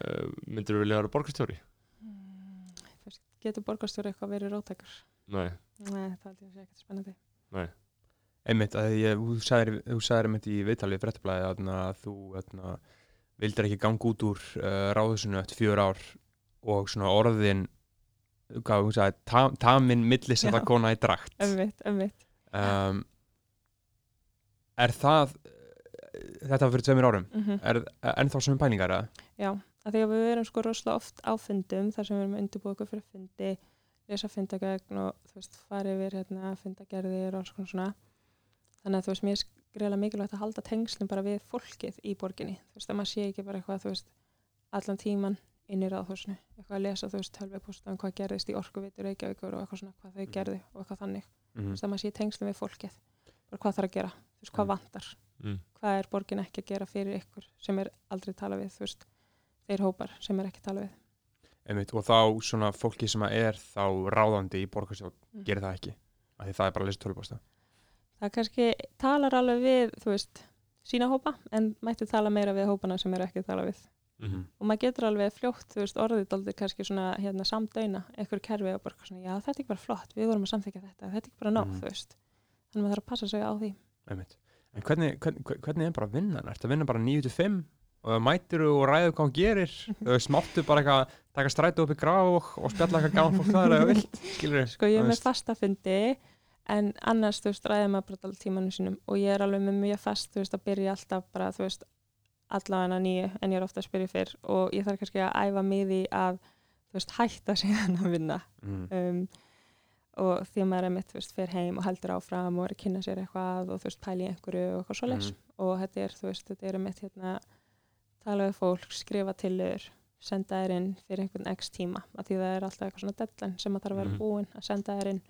uh, myndir þú vilja vera borgarstjóri? Mm, þú getur borgarstjóri eitthvað verið rótækur Nei, Nei, það að sé ekkert spennandi Einmitt, að ég, þú sagðir, þú sagðir einmitt í viðtalið í fréttablaði að þú atna, vildir ekki ganga út úr uh, ráðhúsinu eftir fjör ár og svona orðin hvað hún sagði, tam, tamin millisetta Já. kona í drakt Ömmitt, ömmitt. um, er það þetta var fyrir tveimur árum Mm er ennþá sem pælingar eða? Já, að því að við erum sko rosalega oft á fundum þar sem við erum að undirbúa okkur fyrir fundi, lesa fundagögn og þú veist, fara yfir hérna fundagerðir og svona. Þannig að þú veist, mér er greiðlega mikilvægt að halda tengslum bara við fólkið í borginni. Þú veist, að maður sé ekki bara eitthvað, þú veist, allan tíman inn í ráðhúsinu, eitthvað að lesa, þú veist, tölvupústa um hvað gerðist í orkuvitur Reykjavíkur og eitthvað svona, hvað þau gerðu og eitthvað þannig. Þú Mm veist, að maður sé tengslum við fólkið, bara hvað þarf að gera, þú veist, hvað Mm. vantar Mm. hvað er borgin ekki að gera fyrir ykkur sem er aldrei tala við, veist þeir hópar sem er ekki tala við Einmitt, og þá svona fólki sem að er þá ráðandi í borgarstjórn Mm. gerir það ekki, af því það er bara að lesa tölvupósta það kannski talar alveg við þú veist, sína hópa en mætti tala meira við hópana sem er ekki að tala við Mhm. og maður getur alveg fljótt, þú veist, orðið aldrei kannski svona hérna samdæna, einhver kerfi og bara svona, já þetta er ekki bara flott, við vorum að samþykja þetta þetta er ekki bara nóg, Mhm. þú veist þannig maður þarf að passa sig á því Einmitt. En hvernig, hvernig, hvernig er bara vinnan? Ertu að vinna bara 9-5 og mætir og ræður hvað hún gerir? Smáttu bara eitthvað taka strætu upp í graf og, og spjalla eitthvað gaman fólk það er eitthvað vilt skilur sko ég er með fasta fundi en annars þú veist ræðum maður bara alveg tímanum sínum. Og ég er alveg með mjög fast þú veist að byrja alltaf bara þú veist allavega nýju en ég er ofta að spyrja fyrr. Og ég þarf kannski að æfa því að þú veist hætta síðan að vinna. Mm. um, og því að maður er mitt þú veist fer heim og heldur áfram og er að kynna sér eitthvað og þú veist pæli einhverju og eitthvað svo Mhm. og þetta er þú veist þetta er mitt hérna tala við fólk, skrifa til þur senda þér inn fyrir einhvern x tíma að því það er alltaf eitthvað svona deadline sem að þarf að vera Mhm. búin að senda þér inn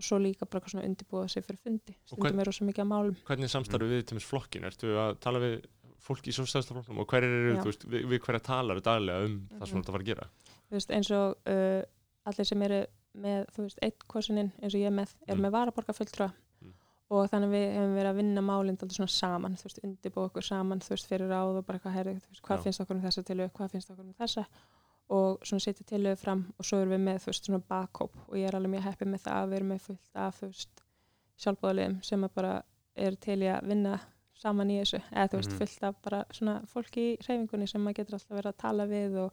og svo líka bara eitthvað svona undirbúa sig fyrir fundi stundum er rosa mikið að málum Hvernig samstarfu við til þess flokkin? Ertu að tala við fólk í sjóstæðstaflokknum og hver eru, þú veist, við, við hverja talar daglega um það sem Mhm. þú ert að fara að gera? þú veist, eins og uh, allir sem eru með, þú veist, eitt kvosininn eins og ég er með, er Mm. með varaborgarfulltrúa Mm. og þannig við hefum verið að vinna málinn alltaf svona saman, þú veist, undirbúa okkur saman þú veist, fyrir ráð og bara eitthvað herri, veist, hvað Já. finnst okkur um þessa tilög, hvað finnst okkur um þessa og svona setja tilög fram og svo erum við með, þú veist, svona bakkóp og ég er alveg mjög heppið með það að við erum með fullt af, þú veist, sjálfbóðaliðum sem að bara eru til í að vinna saman í þessu, eða þú veist, Mhm. fullt af bara svona fólki í hreyfingunni sem maður getur alltaf verið að tala við og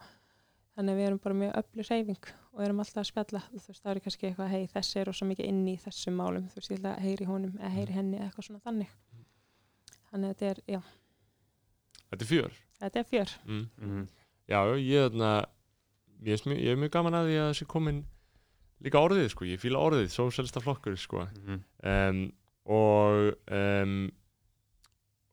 þannig að við erum bara mjög öllu hreyfing og erum alltaf að spjalla þú veist, það er kannski eitthvað, hei, þessi er svo mikið inn í þessum málum, þú veist, ég ætla að heyri honum eða heyri henni eða eitthvað svona þannig þannig að þetta er, já, Þetta er fjör. þetta er fjör Mm. Mm. Já, ég er þarna, ég mjög- ég er mjög gaman að því að þessi komin líka orðið, sko, ég fíla orðið, sósælsta flokkur, sko. Mm. um, og um,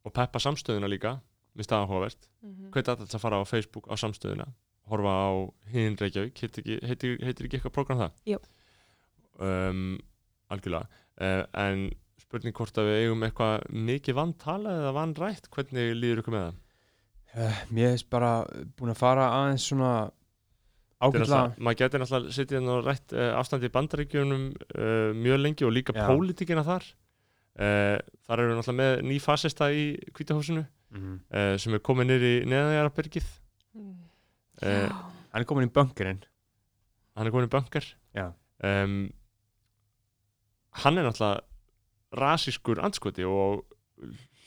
og peppa samstöðuna líka með staðahóvert, mm hveit að þetta að fara á Facebook á samstöðuna, horfa á hinn Reykjavík, heitir ekki, heitir, heitir ekki eitthvað program það? Jú. um, algjörlega uh, en spurning hvort að við eigum eitthvað mikið vantalað eða vanrætt, hvernig líður ykkur með það? Uh, mér hefst bara búin að fara aðeins svona alltaf- maður getur náttúrulega sittið hérna og rætt uh, afstandi í bandaríkjunum uh, mjög lengi og líka Já. pólitíkina þar uh, þar eru við náttúrulega með ný fasista í kvítahúsinu mm. uh, sem er komið niður í neðanjarabyrgið mm. Uh, hann er komin í bunkerinn hann er komin í bankar Já. um, hann er náttúrulega rasískur anskoti og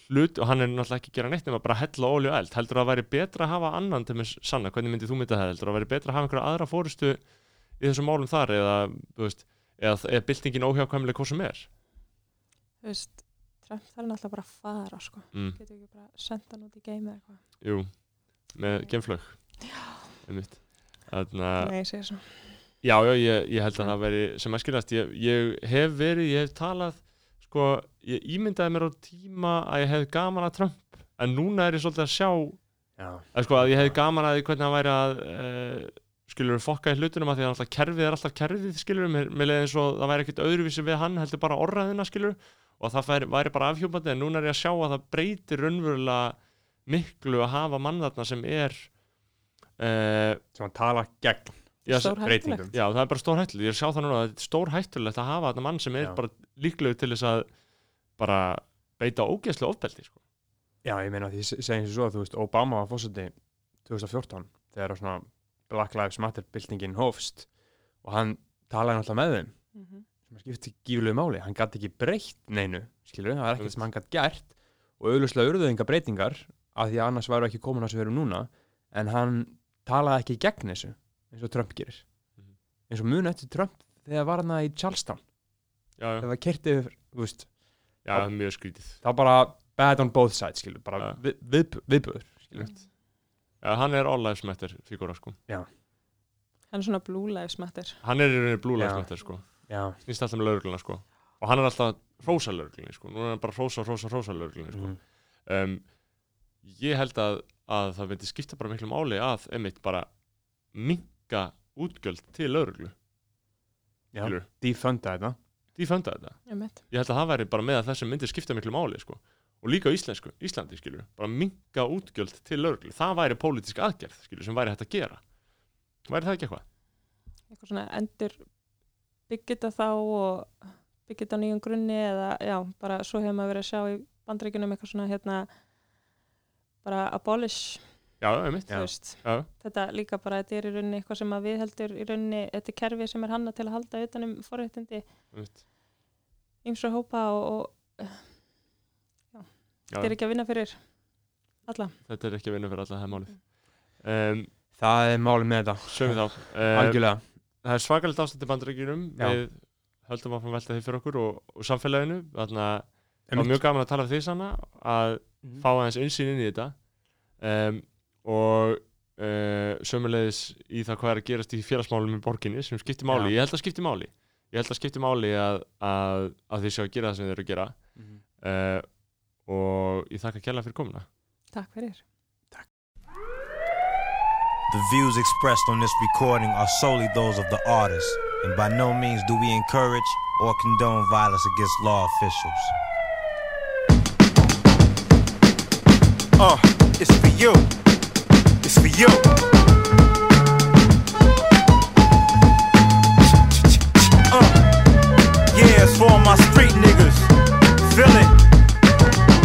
hlut, og hann er náttúrulega ekki að gera neitt nema bara að hella ólíu eld. Heldur að það væri betra að hafa annan til með sanna, hvernig myndið þú myndið það? Heldur að það væri betra að hafa einhverja aðra fórustu í þessum málum þar eða, veist, eða, eða byltingin óhjákvæmlega hvað sem er? Þú veist, Trump þarf náttúrulega bara að fara sko, mm, getur ekki bara að senda hann út í geimi eða eitthvað. Jú, með Þarna, Nei, ég segir svo Já, já, ég, ég held að það veri sem að skilast, ég, ég hef verið, ég hef talað, sko, ég ímyndaði mér á tíma að ég hef gaman að Trump, en núna er ég svolítið að sjá, já, að sko, að ég hef gaman að hvernig hann væri að, uh, skilur fokka í hlutunum að því að alltaf kerfið er alltaf kerfið, skilur, mér, mér leiði eins og það væri ekkert öðruvísi við hann, heldur bara orraðina, skilur, og það væri, væri bara afhjúpandi, en núna er ég að sjá að það breytir raunverulega miklu að hafa mann þarna sem er, sem hann tala gegn Stórhættulegt. breytingum. Já, það er bara stór hættulegt, ég sjá það núna að þetta er stór hættulegt að hafa þetta mann sem er Já. bara líklegur til þess að bara beita ógeðslega ofbeldi sko. Já, ég meina því eins og svo að þú veist Obama var fórseti 2014 þegar svona Black Lives Matter byltingin hófst og hann talaði náttúrulega með þeim. Mm sem að skipti gífulegu máli, hann gæti ekki breytt neinu, skilur, það er ekkert sem hann gæti gert og auðvitað urðu enga breytingar af því að annars væru ekki komin að sem við erum núna. En hann talaði ekki gegn þessu eins og Trump gerir. Mhm. eins og muni eftir Trump þegar var hann í Charlestown já, já, þegar það kerti yfir, þú veist. Já, mjög skrítið. það var bara bad on both sides skilur, bara Já. við, við, viðböður skilur. já, hann er all lives matter fígúra sko. Hann er svona blue lives matter. Hann er í rauninni blue lives Já. matter sko. Já, snýst alltaf með laurugluna sko. Og hann er alltaf hrósa lauruglunni sko. Nú er hann bara hrósa, hrósa, hrósa lauruglunni sko. Mhm. um, ég held að, að það myndi skipta bara miklu máli að einmitt bara minka útgjöld til lauruglu já. defunda þetta. Því fönda þetta. Einmitt. ég held að það væri bara með að þessi myndi skipta miklu máli sko. Og líka á íslensku, Íslandi skilur bara minka útgjöld til lauruglu það væri pólitísk aðgerð skilur sem væri hægt að gera. Væri það ekki eitthvað? eitthvað svona endur byggja þetta þá og byggja þetta á nýjum grunni eða já, bara svo hefur maður verið að sjá í bandreikunum eitthvað svona hérna bara abolish, Já, Já, þetta líka bara, þetta er í rauninni eitthvað sem að við heldur í rauninni, þetta er kerfi sem er hanna til að halda utanum forréttindi einmitt. ymsra hópa og, og Já, þetta er ekki að vinna fyrir alla. þetta er ekki að vinna fyrir alla það er málið. Um, það er málið með þetta. Sögum þá. Um, algjörlega Það er svakalegt bandaríkjunum. Já. við höldum að velta því fyrir okkur og, og samfélaginu. Þannig að það var mjög gaman að tala við því sanna að Mhm. fá aðeins einsýn inn í þetta um, og uh, sömulegis í það hvað er að gerast í félagsmálum í borginni sem skiptir máli, Já. ég held að skiptir máli ég held að skiptir máli að, að, að þið séu að gera það sem þið eru að gera Mhm. uh, og ég þakka kærlega fyrir komuna Takk fyrir. The views expressed on this recording are solely those of the artist, and by no means do we encourage or condone violence against law officials. Uh, it's for you. It's for you. Uh, yeah, it's for my street niggas. Feel it.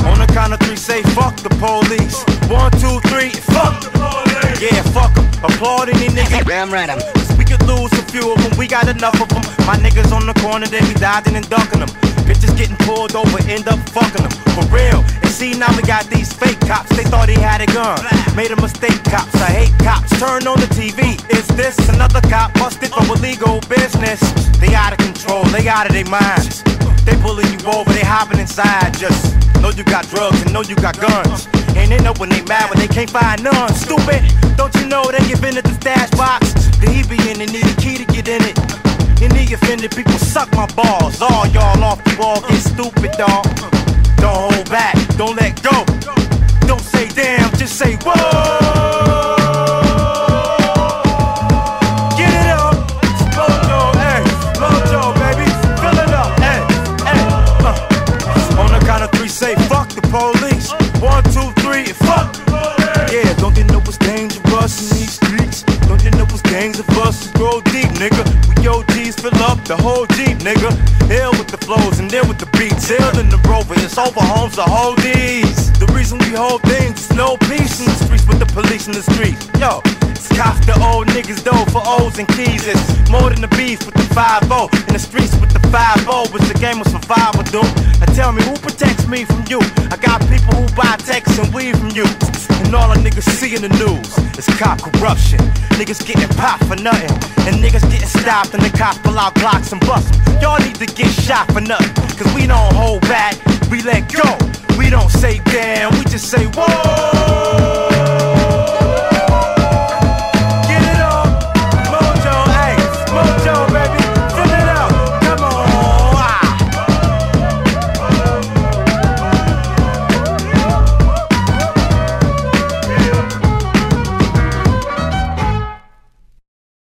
On the count of three, say fuck the police. One, two, three, fuck the police. Yeah, fuck 'em. Applaud any nigga. Damn right, I'm we could lose a few of them, we got enough of them. My niggas on the corner, they be dodging and ducking them. Bitches getting pulled over, end up fucking them. For real. And see, now we got these fake cops, they thought he had a gun. Made a mistake, cops. I hate cops. Turn on the TV. Is this another cop busted for illegal business? They out of control, they out of their minds. They pulling you over, they hopping inside. Just know you got drugs and know you got guns. And they know when they mad when they can't find none. Stupid, don't you know they give in at the stash box? The he be in and need a key to get in it. Any offended people suck my balls. All y'all off the wall get stupid, dog. Don't hold back, don't let go. Don't say damn, just say whoa. The count of three, say fuck the police. One, two, three, and fuck. Yeah, don't you know it's dangerous these streets? Don't you know it's gangs of us who grow deep, nigga? We OGs fill up the whole Jeep, nigga. With the beats. Hell in the rover, it's over homes to hold these. The reason we hold things is no peace in the streets with the police in the streets. Yo, it's the old niggas though for O's and keys. It's more than the beef with the 5 0 In the streets with the 5 0. It's a game of survival, dude. Now tell me who protects me from you? I got people who buy texts and weed from you. And all the niggas see in the news is cop corruption. Niggas getting popped for nothing. And niggas getting stopped and the cops pull out and bust 'em. Y'all need to get shot for nothing. Cause we don't hold back, we let go. We don't say damn, we just say whoa.